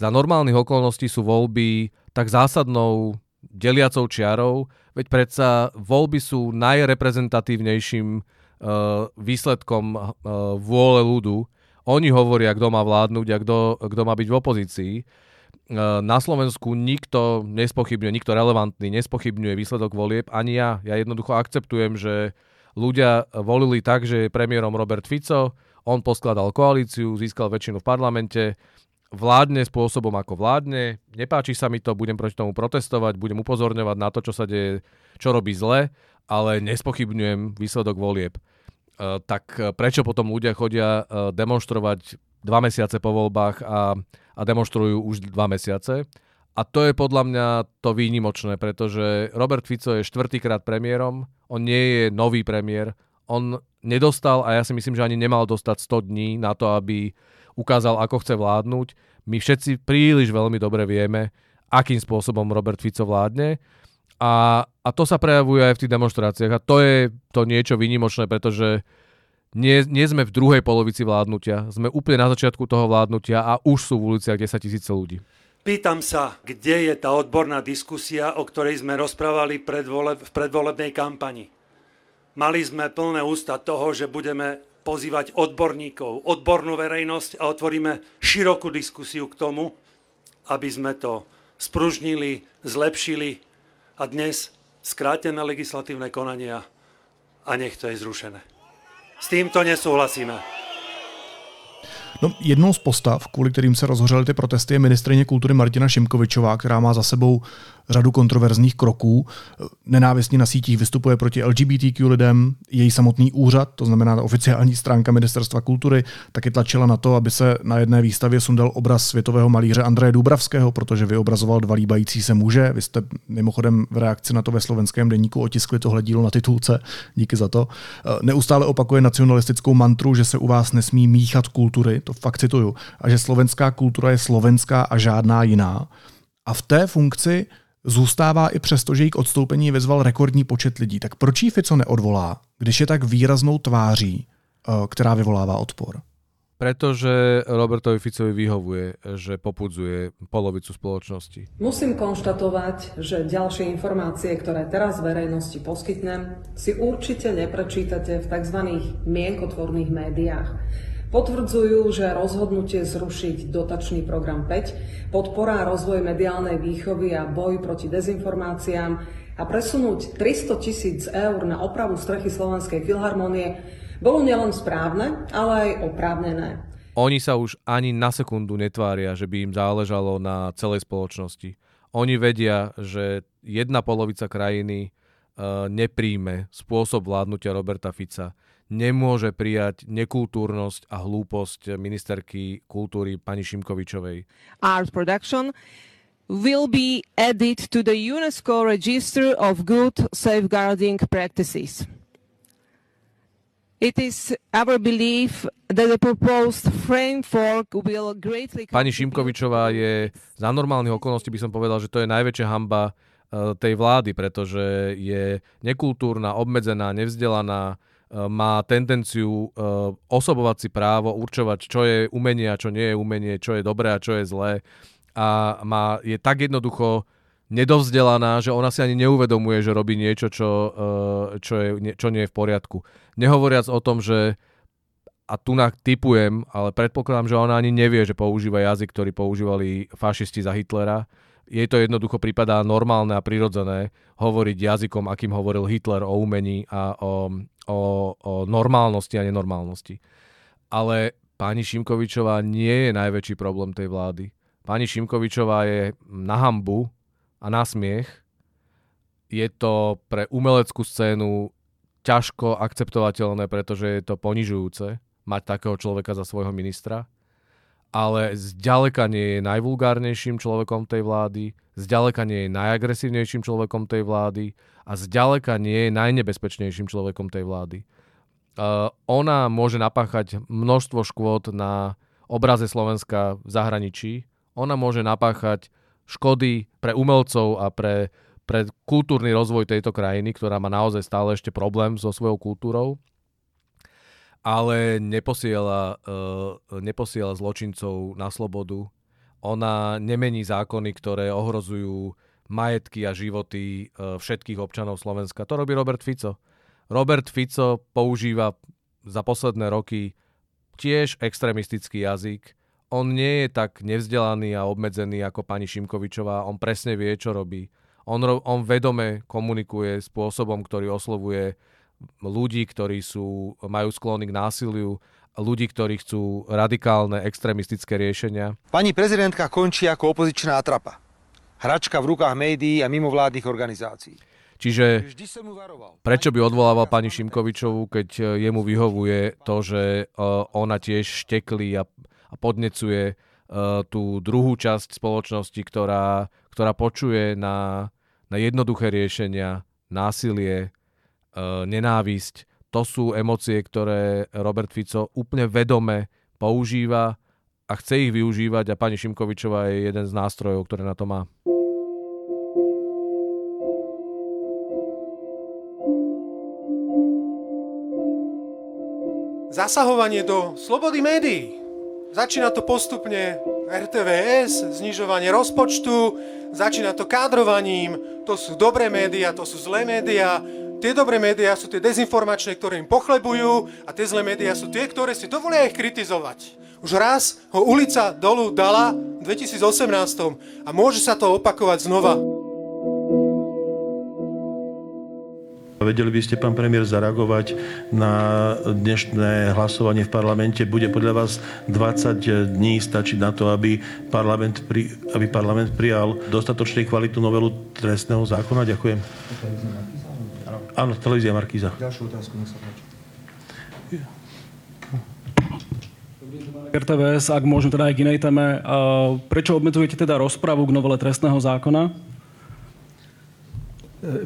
Za normálnych okolností sú voľby tak zásadnou deliacou čiarou, veď predsa voľby sú najreprezentatívnejším uh, výsledkom uh, vôle ľudu. Oni hovoria, kto má vládnuť a kto, kto má byť v opozícii. Uh, na Slovensku nikto nespochybňuje, nikto relevantný nespochybňuje výsledok volieb, ani ja. Ja jednoducho akceptujem, že ľudia volili tak, že je premiérom Robert Fico, on poskladal koalíciu, získal väčšinu v parlamente, vládne spôsobom, ako vládne. Nepáči sa mi to, budem proti tomu protestovať, budem upozorňovať na to, čo sa deje, čo robí zle, ale nespochybňujem výsledok volieb. Uh, tak prečo potom ľudia chodia uh, demonstrovať dva mesiace po voľbách a, a demonstrujú už dva mesiace. A to je podľa mňa to výnimočné, pretože Robert Fico je štvrtýkrát premiérom, on nie je nový premiér, on nedostal a ja si myslím, že ani nemal dostať 100 dní na to, aby ukázal, ako chce vládnuť. My všetci príliš veľmi dobre vieme, akým spôsobom Robert Fico vládne a, a to sa prejavuje aj v tých demonstráciách a to je to niečo výnimočné, pretože nie, nie sme v druhej polovici vládnutia, sme úplne na začiatku toho vládnutia a už sú v uliciach 10 tisíce ľudí. Pýtam sa, kde je tá odborná diskusia, o ktorej sme rozprávali predvole, v predvolebnej kampani. Mali sme plné ústa toho, že budeme pozývať odborníkov, odbornú verejnosť a otvoríme širokú diskusiu k tomu, aby sme to spružnili, zlepšili a dnes skrátené legislatívne konania a nech to je zrušené. S týmto nesouhlasíme. No, jednou z postav, kvůli kterým se rozhořely ty protesty, je ministrině kultury Martina Šimkovičová, která má za sebou řadu kontroverzních kroků. Nenávistně na sítích vystupuje proti LGBTQ lidem, její samotný úřad, to znamená oficiální stránka Ministerstva kultury, taky tlačila na to, aby se na jedné výstavě sundal obraz světového malíře Andreje Dubravského, protože vyobrazoval dva líbající se muže. Vy jste mimochodem v reakci na to ve slovenském denníku otiskli tohle dílo na titulce, díky za to. Neustále opakuje nacionalistickou mantru, že se u vás nesmí míchat kultury, to fakt cituju, a že slovenská kultura je slovenská a žádná jiná. A v té funkci zůstává i přesto, že jí k odstoupení vyzval rekordní počet lidí. Tak proč jí Fico neodvolá, když je tak výraznou tváří, eh, která vyvolává odpor? Pretože Robertovi Ficovi vyhovuje, že popudzuje polovicu spoločnosti. Musím konštatovať, že ďalšie informácie, ktoré teraz verejnosti poskytnem, si určite neprečítate v tzv. mienkotvorných médiách potvrdzujú, že rozhodnutie zrušiť dotačný program 5, podpora rozvoj mediálnej výchovy a boj proti dezinformáciám a presunúť 300 tisíc eur na opravu strechy Slovenskej filharmonie bolo nielen správne, ale aj oprávnené. Oni sa už ani na sekundu netvária, že by im záležalo na celej spoločnosti. Oni vedia, že jedna polovica krajiny uh, nepríjme spôsob vládnutia Roberta Fica nemôže prijať nekultúrnosť a hlúposť ministerky kultúry pani Šimkovičovej. Art production will be added to the UNESCO Register of Good Safeguarding Practices. It is our belief that the proposed framework will greatly... Pani Šimkovičová je za normálnych okolností by som povedal, že to je najväčšia hamba eh, tej vlády, pretože je nekultúrna, obmedzená, nevzdelaná, má tendenciu uh, osobovať si právo, určovať, čo je umenie a čo nie je umenie, čo je dobré a čo je zlé. A má, je tak jednoducho nedovzdelaná, že ona si ani neuvedomuje, že robí niečo, čo, uh, čo, je, čo nie je v poriadku. Nehovoriac o tom, že a tu typujem, ale predpokladám, že ona ani nevie, že používa jazyk, ktorý používali fašisti za Hitlera. Jej to jednoducho prípadá normálne a prirodzené hovoriť jazykom, akým hovoril Hitler o umení a o, o, o normálnosti a nenormálnosti. Ale pani Šimkovičová nie je najväčší problém tej vlády. Pani Šimkovičová je na hambu a na smiech. Je to pre umeleckú scénu ťažko akceptovateľné, pretože je to ponižujúce mať takého človeka za svojho ministra. Ale zďaleka nie je najvulgárnejším človekom tej vlády, zďaleka nie je najagresívnejším človekom tej vlády a zďaleka nie je najnebezpečnejším človekom tej vlády. Uh, ona môže napáchať množstvo škôd na obraze Slovenska v zahraničí. Ona môže napáchať škody pre umelcov a pre, pre kultúrny rozvoj tejto krajiny, ktorá má naozaj stále ešte problém so svojou kultúrou. Ale neposiela, uh, neposiela zločincov na slobodu. Ona nemení zákony, ktoré ohrozujú majetky a životy e, všetkých občanov Slovenska. To robí Robert Fico. Robert Fico používa za posledné roky tiež extrémistický jazyk. On nie je tak nevzdelaný a obmedzený ako pani Šimkovičová. On presne vie, čo robí. On, on vedome komunikuje spôsobom, ktorý oslovuje ľudí, ktorí sú, majú sklony k násiliu, ľudí, ktorí chcú radikálne extrémistické riešenia. Pani prezidentka končí ako opozičná atrapa hračka v rukách médií a mimovládnych organizácií. Čiže prečo by odvolával pani Šimkovičovú, keď e, jemu vyhovuje to, že e, ona tiež šteklí a, podnecuje tú druhú časť spoločnosti, ktorá, ktorá počuje na, na jednoduché riešenia, násilie, nenávisť. To sú emócie, ktoré Robert Fico úplne vedome používa a chce ich využívať a pani Šimkovičová je jeden z nástrojov, ktoré na to má. Zasahovanie do slobody médií. Začína to postupne RTVS, znižovanie rozpočtu, začína to kádrovaním, to sú dobré médiá, to sú zlé médiá, tie dobré médiá sú tie dezinformačné, ktoré im pochlebujú a tie zlé médiá sú tie, ktoré si dovolia ich kritizovať. Už raz ho ulica dolu dala v 2018 a môže sa to opakovať znova. Vedeli by ste, pán premiér, zareagovať na dnešné hlasovanie v parlamente? Bude podľa vás 20 dní stačiť na to, aby parlament, pri, aby parlament prijal dostatočne kvalitu novelu trestného zákona? Ďakujem. Áno, televízia Markíza. Ďalšiu otázku, nech sa páči. RTVS, ak môžem teda aj k inej téme, prečo obmedzujete teda rozpravu k novele trestného zákona? E,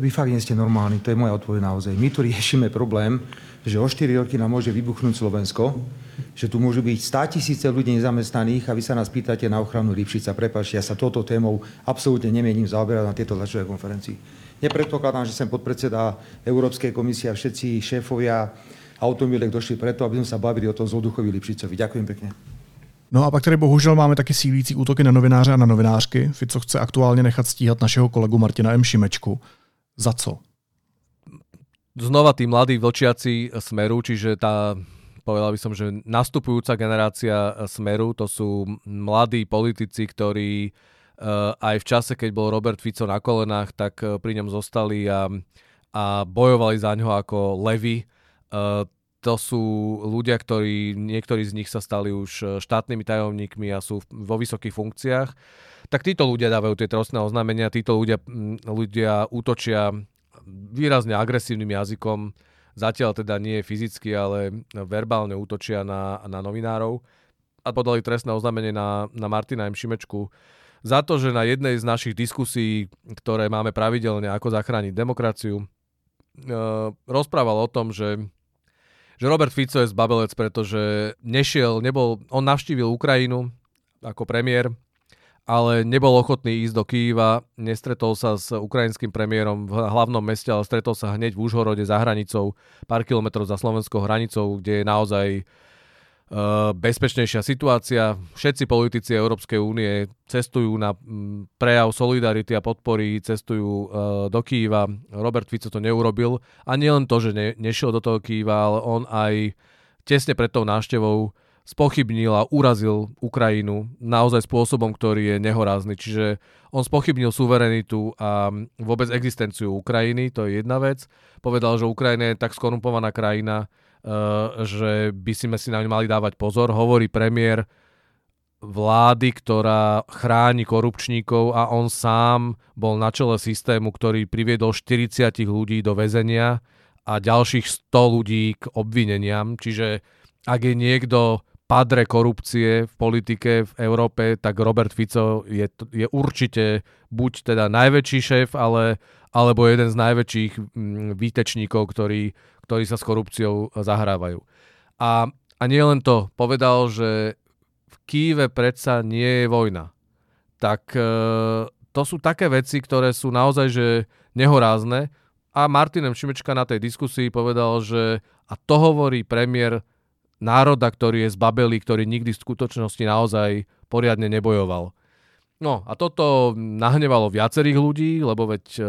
vy fakt nie ste normálni, to je moja odpoveď naozaj. My tu riešime problém, že o 4 roky nám môže vybuchnúť Slovensko, že tu môžu byť 100 tisíce ľudí nezamestnaných a vy sa nás pýtate na ochranu Lipšica. Prepačte, ja sa touto témou absolútne nemienim zaoberať na tieto tlačovej konferencii. Nepredpokladám, že sem podpredseda Európskej komisie a všetci šéfovia automobilek došli preto, aby sme sa bavili o tom Zolduchovi Lipšicovi. Ďakujem pekne. No a pak tady bohužel máme taky sílící útoky na novináře a na novinářky. Fico chce aktuálně nechat stíhat našeho kolegu Martina M. Šimečku. Za co? Znova tí mladí vlčiaci Smeru, čiže tá, povedal by som, že nastupujúca generácia Smeru, to sú mladí politici, ktorí uh, aj v čase, keď bol Robert Fico na kolenách, tak uh, pri ňom zostali a, a bojovali za ňo ako levy. Uh, to sú ľudia, ktorí, niektorí z nich sa stali už štátnymi tajomníkmi a sú vo vysokých funkciách tak títo ľudia dávajú tie trestné oznámenia, títo ľudia, ľudia útočia výrazne agresívnym jazykom, zatiaľ teda nie fyzicky, ale verbálne útočia na, na novinárov a podali trestné oznámenie na, na Martina M. Šimečku za to, že na jednej z našich diskusí, ktoré máme pravidelne, ako zachrániť demokraciu, e, rozprával o tom, že že Robert Fico je zbabelec, pretože nešiel, nebol, on navštívil Ukrajinu ako premiér, ale nebol ochotný ísť do Kýva, nestretol sa s ukrajinským premiérom v hlavnom meste, ale stretol sa hneď v Užhorode za hranicou, pár kilometrov za slovenskou hranicou, kde je naozaj bezpečnejšia situácia. Všetci politici Európskej únie cestujú na um, prejav solidarity a podpory, cestujú uh, do Kýva. Robert Fico to neurobil. A nielen to, že ne, nešiel do toho Kýva, ale on aj tesne pred tou návštevou spochybnil a urazil Ukrajinu naozaj spôsobom, ktorý je nehorázny. Čiže on spochybnil suverenitu a vôbec existenciu Ukrajiny, to je jedna vec. Povedal, že Ukrajina je tak skorumpovaná krajina, eh, že by si si na ňu mali dávať pozor. Hovorí premiér vlády, ktorá chráni korupčníkov a on sám bol na čele systému, ktorý priviedol 40 ľudí do väzenia a ďalších 100 ľudí k obvineniam. Čiže ak je niekto padre korupcie v politike v Európe, tak Robert Fico je, je určite buď teda najväčší šéf, ale, alebo jeden z najväčších mm, výtečníkov, ktorí, ktorí sa s korupciou zahrávajú. A, a nie len to, povedal, že v Kýve predsa nie je vojna. Tak e, to sú také veci, ktoré sú naozaj že nehorázne. A Martinem Šimečka na tej diskusii povedal, že a to hovorí premiér národa, ktorý je zbabelý, ktorý nikdy v skutočnosti naozaj poriadne nebojoval. No a toto nahnevalo viacerých ľudí, lebo veď e,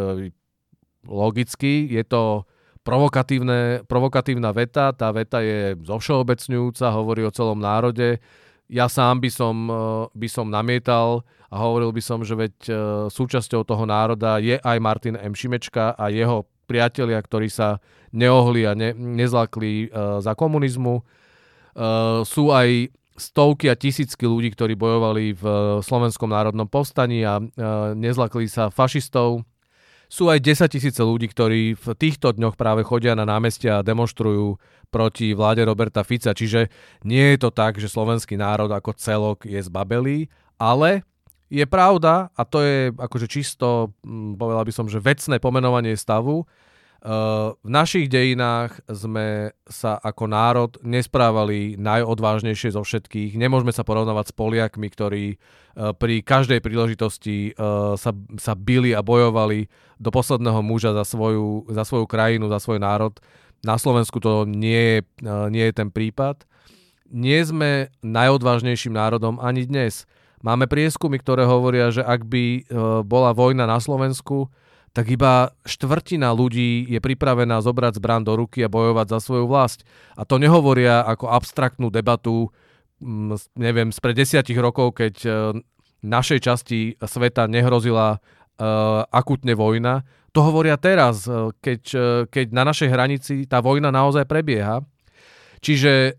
logicky je to provokatívna veta, tá veta je zovšeobecňujúca, hovorí o celom národe. Ja sám by som, e, by som namietal a hovoril by som, že veď e, súčasťou toho národa je aj Martin M. Šimečka a jeho priatelia, ktorí sa neohli a ne, nezlakli za komunizmu sú aj stovky a tisícky ľudí, ktorí bojovali v Slovenskom národnom povstaní a nezlakli sa fašistov. Sú aj 10 tisíce ľudí, ktorí v týchto dňoch práve chodia na námestia a demonstrujú proti vláde Roberta Fica. Čiže nie je to tak, že slovenský národ ako celok je zbabelý, ale je pravda, a to je akože čisto, mm, povedal by som, že vecné pomenovanie stavu, v našich dejinách sme sa ako národ nesprávali najodvážnejšie zo všetkých. Nemôžeme sa porovnávať s Poliakmi, ktorí uh, pri každej príležitosti uh, sa, sa bili a bojovali do posledného muža za svoju, za svoju krajinu, za svoj národ. Na Slovensku to nie je, nie je ten prípad. Nie sme najodvážnejším národom ani dnes. Máme prieskumy, ktoré hovoria, že ak by bola vojna na Slovensku, tak iba štvrtina ľudí je pripravená zobrať zbran do ruky a bojovať za svoju vlast. A to nehovoria ako abstraktnú debatu, mm, neviem, spred desiatich rokov, keď e, našej časti sveta nehrozila uh, akutne vojna. To hovoria teraz, e, keď, keď na našej hranici tá vojna naozaj prebieha. Čiže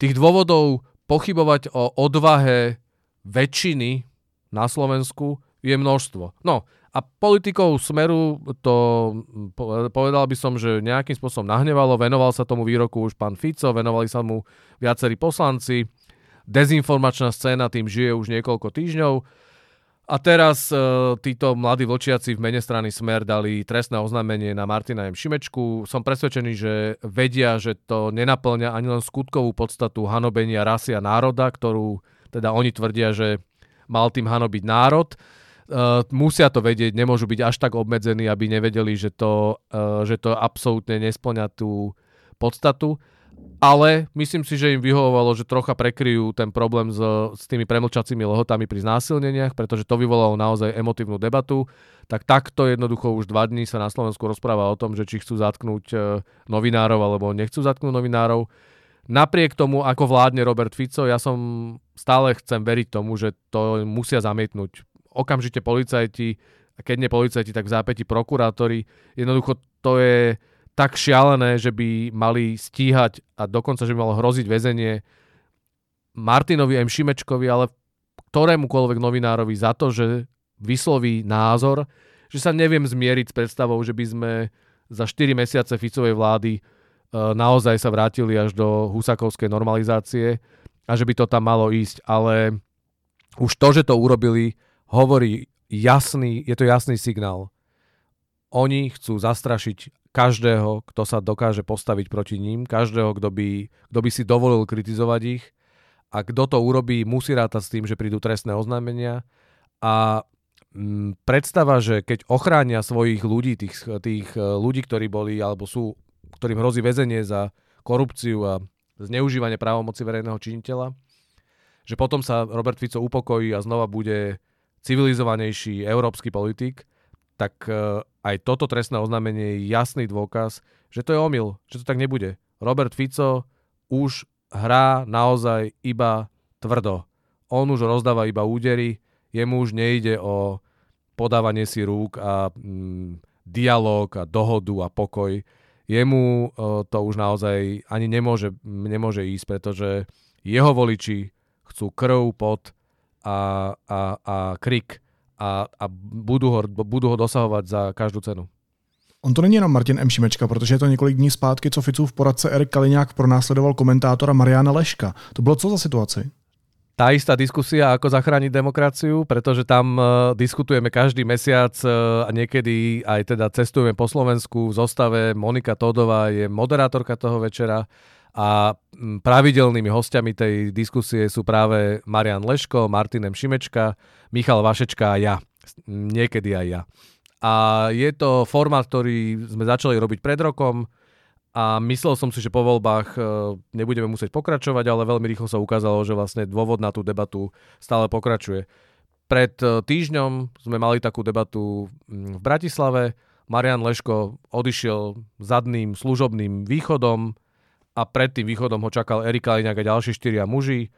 tých dôvodov pochybovať o odvahe väčšiny na Slovensku je množstvo. No a politikov Smeru to povedal by som, že nejakým spôsobom nahnevalo. Venoval sa tomu výroku už pán Fico, venovali sa mu viacerí poslanci. Dezinformačná scéna tým žije už niekoľko týždňov. A teraz e, títo mladí vlčiaci v mene strany Smer dali trestné oznámenie na Martina M. Šimečku. Som presvedčený, že vedia, že to nenaplňa ani len skutkovú podstatu hanobenia rasy a národa, ktorú teda oni tvrdia, že mal tým hanobiť národ. Uh, musia to vedieť, nemôžu byť až tak obmedzení, aby nevedeli, že to, uh, že to absolútne nesplňa tú podstatu. Ale myslím si, že im vyhovovalo, že trocha prekryjú ten problém s, s tými premlčacími lehotami pri znásilneniach, pretože to vyvolalo naozaj emotívnu debatu. Tak takto jednoducho už dva dní sa na Slovensku rozpráva o tom, že či chcú zatknúť uh, novinárov alebo nechcú zatknúť novinárov. Napriek tomu, ako vládne Robert Fico, ja som stále chcem veriť tomu, že to musia zamietnúť okamžite policajti, a keď nie policajti, tak v zápäti prokurátori. Jednoducho to je tak šialené, že by mali stíhať a dokonca, že by malo hroziť väzenie Martinovi M. Šimečkovi, ale ktorémukoľvek novinárovi za to, že vysloví názor, že sa neviem zmieriť s predstavou, že by sme za 4 mesiace Ficovej vlády e, naozaj sa vrátili až do husakovskej normalizácie a že by to tam malo ísť. Ale už to, že to urobili, hovorí jasný, je to jasný signál. Oni chcú zastrašiť každého, kto sa dokáže postaviť proti ním, každého, kto by, kto by si dovolil kritizovať ich a kto to urobí, musí rátať s tým, že prídu trestné oznámenia a mm, predstava, že keď ochránia svojich ľudí, tých, tých e, ľudí, ktorí boli alebo sú, ktorým hrozí väzenie za korupciu a zneužívanie právomoci verejného činiteľa, že potom sa Robert Fico upokojí a znova bude civilizovanejší európsky politik, tak e, aj toto trestné oznámenie je jasný dôkaz, že to je omyl, že to tak nebude. Robert Fico už hrá naozaj iba tvrdo. On už rozdáva iba údery, jemu už nejde o podávanie si rúk a mm, dialog a dohodu a pokoj. Jemu uh, to už naozaj ani nemôže, nemôže ísť, pretože jeho voliči chcú krv, pot a, a, a krik a, a budú, ho, budú ho dosahovať za každou cenu. On to není jenom Martin M. Šimečka, protože je to několik dní zpátky, co Ficův poradce Erik Kaliňák pronásledoval komentátora Mariana Leška. To bylo co za situaci? Tá istá diskusia, ako zachrániť demokraciu, pretože tam uh, diskutujeme každý mesiac uh, a niekedy aj teda cestujeme po Slovensku v zostave. Monika Todová je moderátorka toho večera a pravidelnými hostiami tej diskusie sú práve Marian Leško, Martinem Šimečka, Michal Vašečka a ja. Niekedy aj ja. A je to formát, ktorý sme začali robiť pred rokom a myslel som si, že po voľbách e, nebudeme musieť pokračovať, ale veľmi rýchlo sa ukázalo, že vlastne dôvod na tú debatu stále pokračuje. Pred e, týždňom sme mali takú debatu v Bratislave. Marian Leško odišiel zadným služobným východom, a pred tým východom ho čakal Erik Kaliňák a ďalší štyria muži.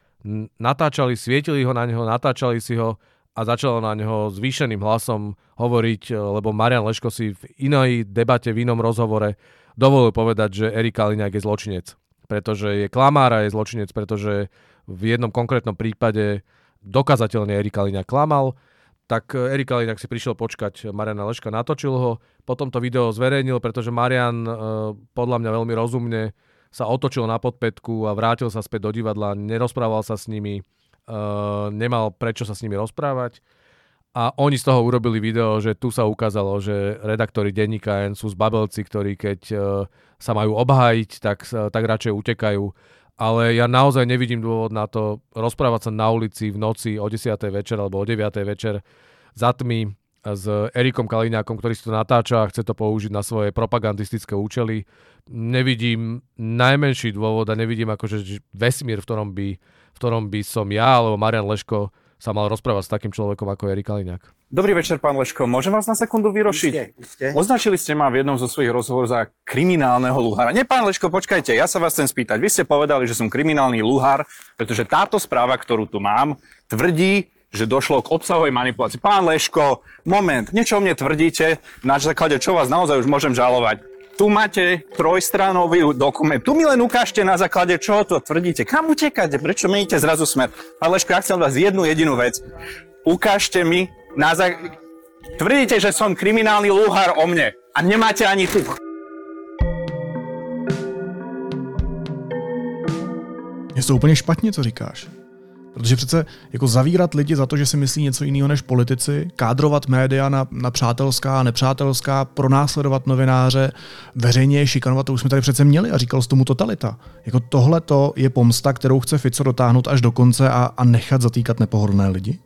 Natáčali, svietili ho na neho, natáčali si ho a začalo na neho zvýšeným hlasom hovoriť, e, lebo Marian Leško si v inej debate, v inom rozhovore dovolil povedať, že Erik Kaliňák je zločinec. Pretože je klamár a je zločinec, pretože v jednom konkrétnom prípade dokazateľne Erik Kaliňák klamal. tak Erik Kaliňák si prišiel počkať Mariana Leška, natočil ho, potom to video zverejnil, pretože Marian e, podľa mňa veľmi rozumne sa otočil na podpätku a vrátil sa späť do divadla, nerozprával sa s nimi, e, nemal prečo sa s nimi rozprávať. A oni z toho urobili video, že tu sa ukázalo, že redaktori denníka N sú zbabelci, ktorí keď e, sa majú obhájiť, tak, tak radšej utekajú. Ale ja naozaj nevidím dôvod na to rozprávať sa na ulici v noci o 10. večer alebo o 9. večer za tmy s Erikom Kaliňákom, ktorý si to natáča a chce to použiť na svoje propagandistické účely. Nevidím najmenší dôvod a nevidím akože vesmír, v ktorom by, v ktorom by som ja alebo Marian Leško sa mal rozprávať s takým človekom ako Erik Kaliňák. Dobrý večer, pán Leško. Môžem vás na sekundu vyrošiť? Iste, iste. Označili ste ma v jednom zo svojich rozhovorov za kriminálneho luhára. Nie, pán Leško, počkajte, ja sa vás chcem spýtať. Vy ste povedali, že som kriminálny luhár, pretože táto správa, ktorú tu mám, tvrdí, že došlo k obsahovej manipulácii. Pán Leško, moment, niečo o mne tvrdíte, na základe čo vás naozaj už môžem žalovať. Tu máte trojstránový dokument. Tu mi len ukážte na základe čo to tvrdíte. Kam utekáte? Prečo meníte zrazu smer? Pán Leško, ja chcem vás jednu jedinú vec. Ukážte mi na zá... Tvrdíte, že som kriminálny lúhar o mne a nemáte ani tu. Je to úplně špatně, co říkáš. Protože přece jako zavírat lidi za to, že si myslí něco jiného než politici, kádrovat média na, na přátelská a nepřátelská, pronásledovat novináře, veřejně je šikanovat, to už jsme tady přece měli a říkal z tomu totalita. Jako tohle to je pomsta, kterou chce Fico dotáhnout až do konce a, a nechat zatýkat nepohodlné lidi?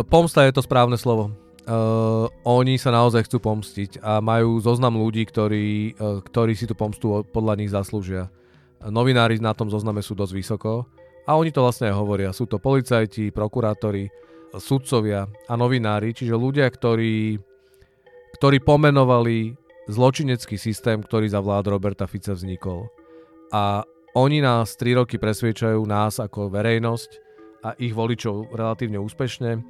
E, pomsta je to správne slovo. Uh, oni sa naozaj chcú pomstiť a majú zoznam ľudí, ktorí, uh, ktorí si tú pomstu podľa nich zaslúžia. Novinári na tom zozname sú dosť vysoko a oni to vlastne aj hovoria. Sú to policajti, prokurátori, sudcovia a novinári, čiže ľudia, ktorí, ktorí pomenovali zločinecký systém, ktorý za vlád Roberta Fica vznikol. A oni nás 3 roky presviečajú, nás ako verejnosť a ich voličov relatívne úspešne, eh,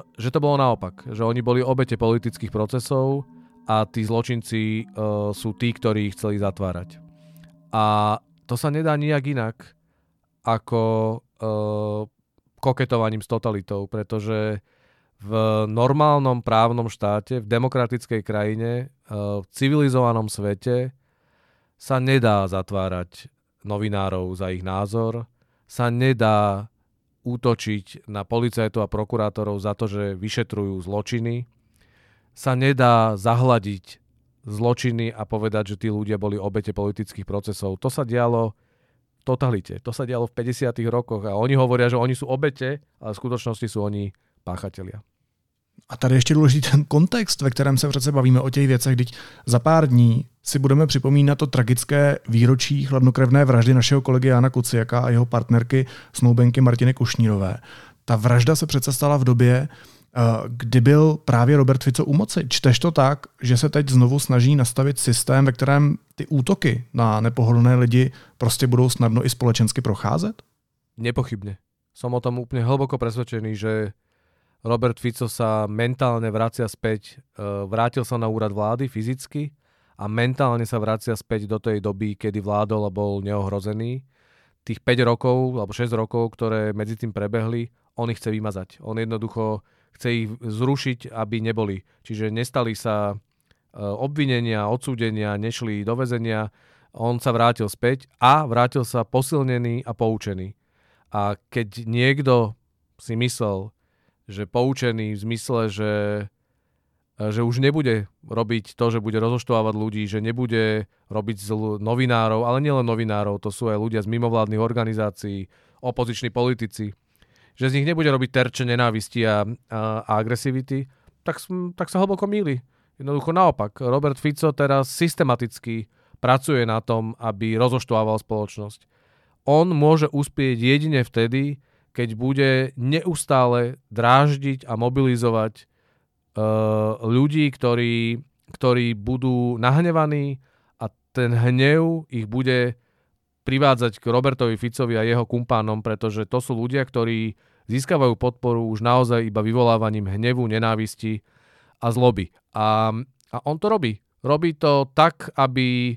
že to bolo naopak. Že oni boli obete politických procesov a tí zločinci eh, sú tí, ktorí ich chceli zatvárať. A to sa nedá nijak inak, ako uh, koketovaním s totalitou, pretože v normálnom právnom štáte, v demokratickej krajine, uh, v civilizovanom svete sa nedá zatvárať novinárov za ich názor, sa nedá útočiť na policajtov a prokurátorov za to, že vyšetrujú zločiny, sa nedá zahladiť zločiny a povedať, že tí ľudia boli obete politických procesov. To sa dialo totalite. To sa dialo v 50. rokoch a oni hovoria, že oni sú obete, ale v skutočnosti sú oni páchatelia. A tady ještě důležitý ten kontext, ve kterém se přece bavíme o těch věcech, když za pár dní si budeme připomínat to tragické výročí chladnokrevné vraždy našeho kolegy Jana Kuciaka a jeho partnerky snoubenky Martiny Kušnírové. Ta vražda se přece stala v době, kdy byl právě Robert Fico u moci. Čteš to tak, že se teď znovu snaží nastavit systém, ve kterém ty útoky na nepohodlné lidi prostě budou snadno i společensky procházet? Nepochybne. Som o tom úplne hlboko presvedčený, že Robert Fico sa mentálne vracia späť, eh, vrátil sa na úrad vlády fyzicky a mentálne sa vracia späť do tej doby, kedy vládol a bol neohrozený. Tých 5 rokov alebo 6 rokov, ktoré medzi tým prebehli, on ich chce vymazať. On jednoducho chce ich zrušiť, aby neboli. Čiže nestali sa e, obvinenia, odsúdenia, nešli do väzenia, on sa vrátil späť a vrátil sa posilnený a poučený. A keď niekto si myslel, že poučený v zmysle, že, e, že už nebude robiť to, že bude rozoštovávať ľudí, že nebude robiť z novinárov, ale nielen novinárov, to sú aj ľudia z mimovládnych organizácií, opoziční politici, že z nich nebude robiť terče nenávisti a, a, a agresivity, tak, tak sa hlboko míli. Jednoducho naopak, Robert Fico teraz systematicky pracuje na tom, aby rozoštvával spoločnosť. On môže uspieť jedine vtedy, keď bude neustále dráždiť a mobilizovať uh, ľudí, ktorí, ktorí budú nahnevaní a ten hnev ich bude privádzať k Robertovi Ficovi a jeho kumpánom, pretože to sú ľudia, ktorí získavajú podporu už naozaj iba vyvolávaním hnevu, nenávisti a zloby. A, a on to robí. Robí to tak, aby,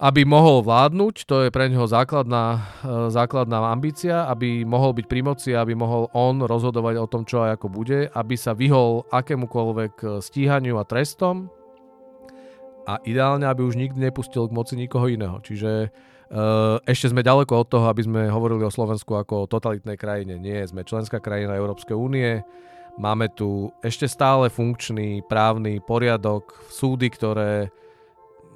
aby mohol vládnuť, to je pre neho základná, e, základná ambícia, aby mohol byť pri moci, aby mohol on rozhodovať o tom, čo a ako bude, aby sa vyhol akémukoľvek e, stíhaniu a trestom a ideálne, aby už nikdy nepustil k moci nikoho iného. Čiže ešte sme ďaleko od toho, aby sme hovorili o Slovensku ako o totalitnej krajine. Nie, sme členská krajina Európskej únie, máme tu ešte stále funkčný právny poriadok, súdy, ktoré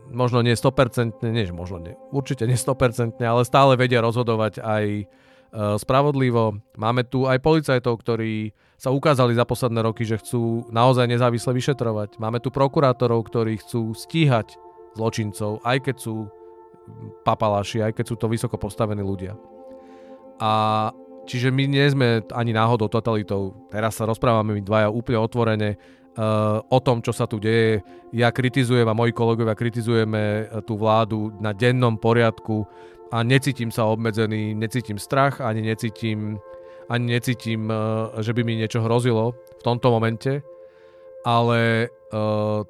možno nie 100%, nie, možno nie, určite nie 100%, ale stále vedia rozhodovať aj uh, spravodlivo. Máme tu aj policajtov, ktorí sa ukázali za posledné roky, že chcú naozaj nezávisle vyšetrovať. Máme tu prokurátorov, ktorí chcú stíhať zločincov, aj keď sú papaláši, aj keď sú to vysoko postavení ľudia. A čiže my nie sme ani náhodou totalitou. Teraz sa rozprávame my dvaja úplne otvorene uh, o tom, čo sa tu deje. Ja kritizujem a moji kolegovia kritizujeme eh, tú vládu na dennom poriadku a necítim sa obmedzený, necítim strach, ani necítim ani necítim, eh, že by mi niečo hrozilo v tomto momente, ale eh,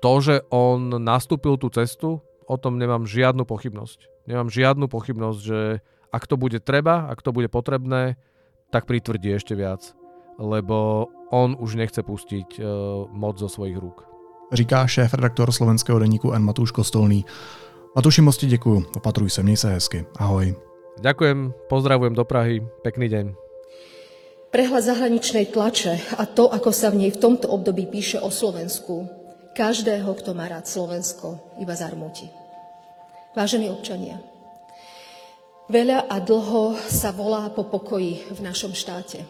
to, že on nastúpil tú cestu, o tom nemám žiadnu pochybnosť. Nemám žiadnu pochybnosť, že ak to bude treba, ak to bude potrebné, tak pritvrdí ešte viac, lebo on už nechce pustiť uh, moc zo svojich rúk. Říká šéf redaktor slovenského deníku N. Matúš Kostolný. Matuši, moc ti děkuju. Opatruj se, měj se hezky. Ahoj. Ďakujem, pozdravujem do Prahy, pekný deň. Prehľad zahraničnej tlače a to, ako sa v nej v tomto období píše o Slovensku, každého, kto má rád Slovensko, iba zarmúti. Vážení občania, veľa a dlho sa volá po pokoji v našom štáte.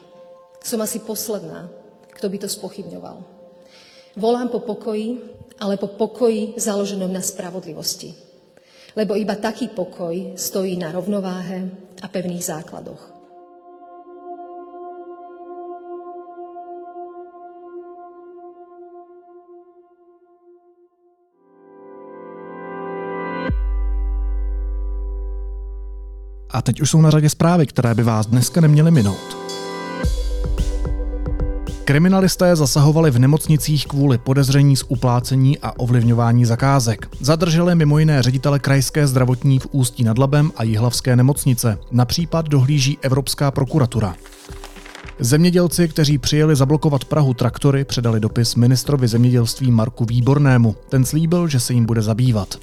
Som asi posledná, kto by to spochybňoval. Volám po pokoji, ale po pokoji založenom na spravodlivosti lebo iba taký pokoj stojí na rovnováhe a pevných základoch. A teď už jsou na řadě zprávy, které by vás dneska neměly minout. Kriminalisté zasahovali v nemocnicích kvůli podezření z uplácení a ovlivňování zakázek. Zadrželi mimo jiné ředitele krajské zdravotní v Ústí nad Labem a Jihlavské nemocnice. Na případ dohlíží Evropská prokuratura. Zemědělci, kteří přijeli zablokovat Prahu traktory, předali dopis ministrovi zemědělství Marku Výbornému. Ten slíbil, že se jim bude zabývat.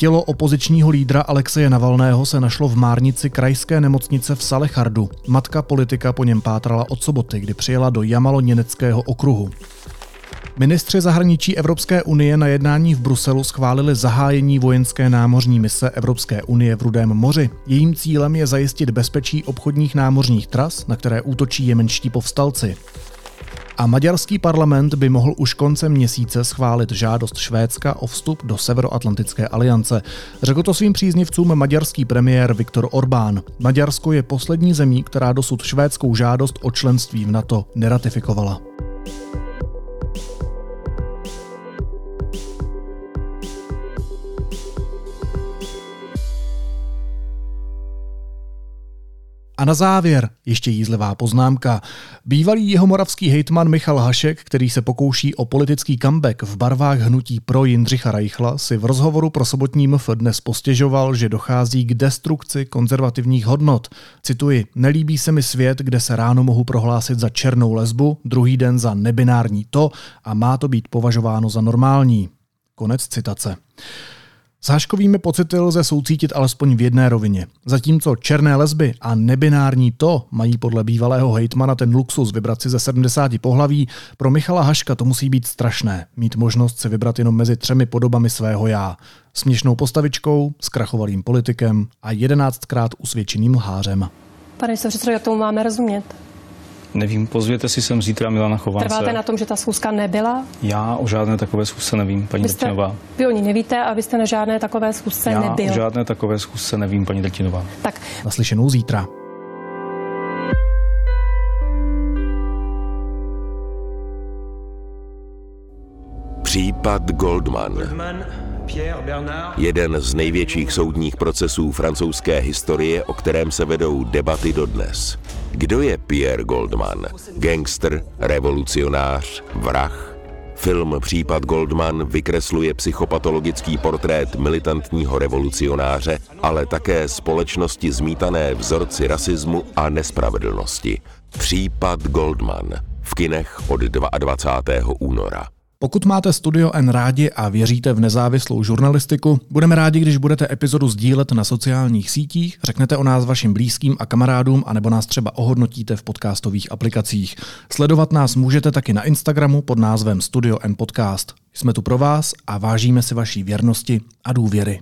Tělo opozičního lídra Alexeje Navalného se našlo v Márnici krajské nemocnice v Salechardu. Matka politika po něm pátrala od soboty, kdy přijela do Jamalo-Něneckého okruhu. Ministři zahraničí Evropské unie na jednání v Bruselu schválili zahájení vojenské námořní mise Evropské unie v Rudém moři. Jejím cílem je zajistit bezpečí obchodních námořních tras, na které útočí jemenští povstalci. A maďarský parlament by mohl už koncem měsíce schválit žádost Švédska o vstup do Severoatlantické aliance. Řekl to svým příznivcům maďarský premiér Viktor Orbán. Maďarsko je poslední zemí, která dosud švédskou žádost o členství v NATO neratifikovala. A na závěr ještě jízlivá poznámka. Bývalý jeho moravský hejtman Michal Hašek, který se pokouší o politický comeback v barvách hnutí pro Jindřicha Reichla, si v rozhovoru pro sobotní MF dnes postěžoval, že dochází k destrukci konzervativních hodnot. Cituji, nelíbí se mi svět, kde se ráno mohu prohlásit za černou lesbu, druhý den za nebinární to a má to být považováno za normální. Konec citace. S Haškovými pocity lze soucítit alespoň v jedné rovině. Zatímco černé lesby a nebinární to mají podle bývalého hejtmana ten luxus vybrat si ze 70 pohlaví, pro Michala Haška to musí být strašné, mít možnost se vybrat jenom mezi třemi podobami svého já. Směšnou postavičkou, zkrachovalým politikem a jedenáctkrát usvědčeným lhářem. Pane předsedo, jak tomu máme rozumět? Nevím, pozvěte si sem zítra Milana Chovance. Trváte na tom, že ta schůzka nebyla? Já o žádné takové schůzce nevím, paní vy jste, Drtinová. Vy o ní nevíte a vy jste na žádné takové schůzce Já nebyl. o žádné takové schůzce nevím, paní Drtinová. Tak. Naslyšenou zítra. Případ Goldman. Jeden z největších soudních procesů francouzské historie, o kterém se vedou debaty dodnes. Kdo je Pierre Goldman? Gangster, revolucionář, vrah? Film Případ Goldman vykresluje psychopatologický portrét militantního revolucionáře, ale také společnosti zmítané vzorci rasismu a nespravedlnosti. Případ Goldman v kinech od 22. února. Pokud máte Studio N rádi a věříte v nezávislou žurnalistiku, budeme rádi, když budete epizodu sdílet na sociálních sítích, řeknete o nás vašim blízkým a kamarádům, anebo nás třeba ohodnotíte v podcastových aplikacích. Sledovat nás můžete taky na Instagramu pod názvem Studio N Podcast. Jsme tu pro vás a vážíme si vaší věrnosti a důvěry.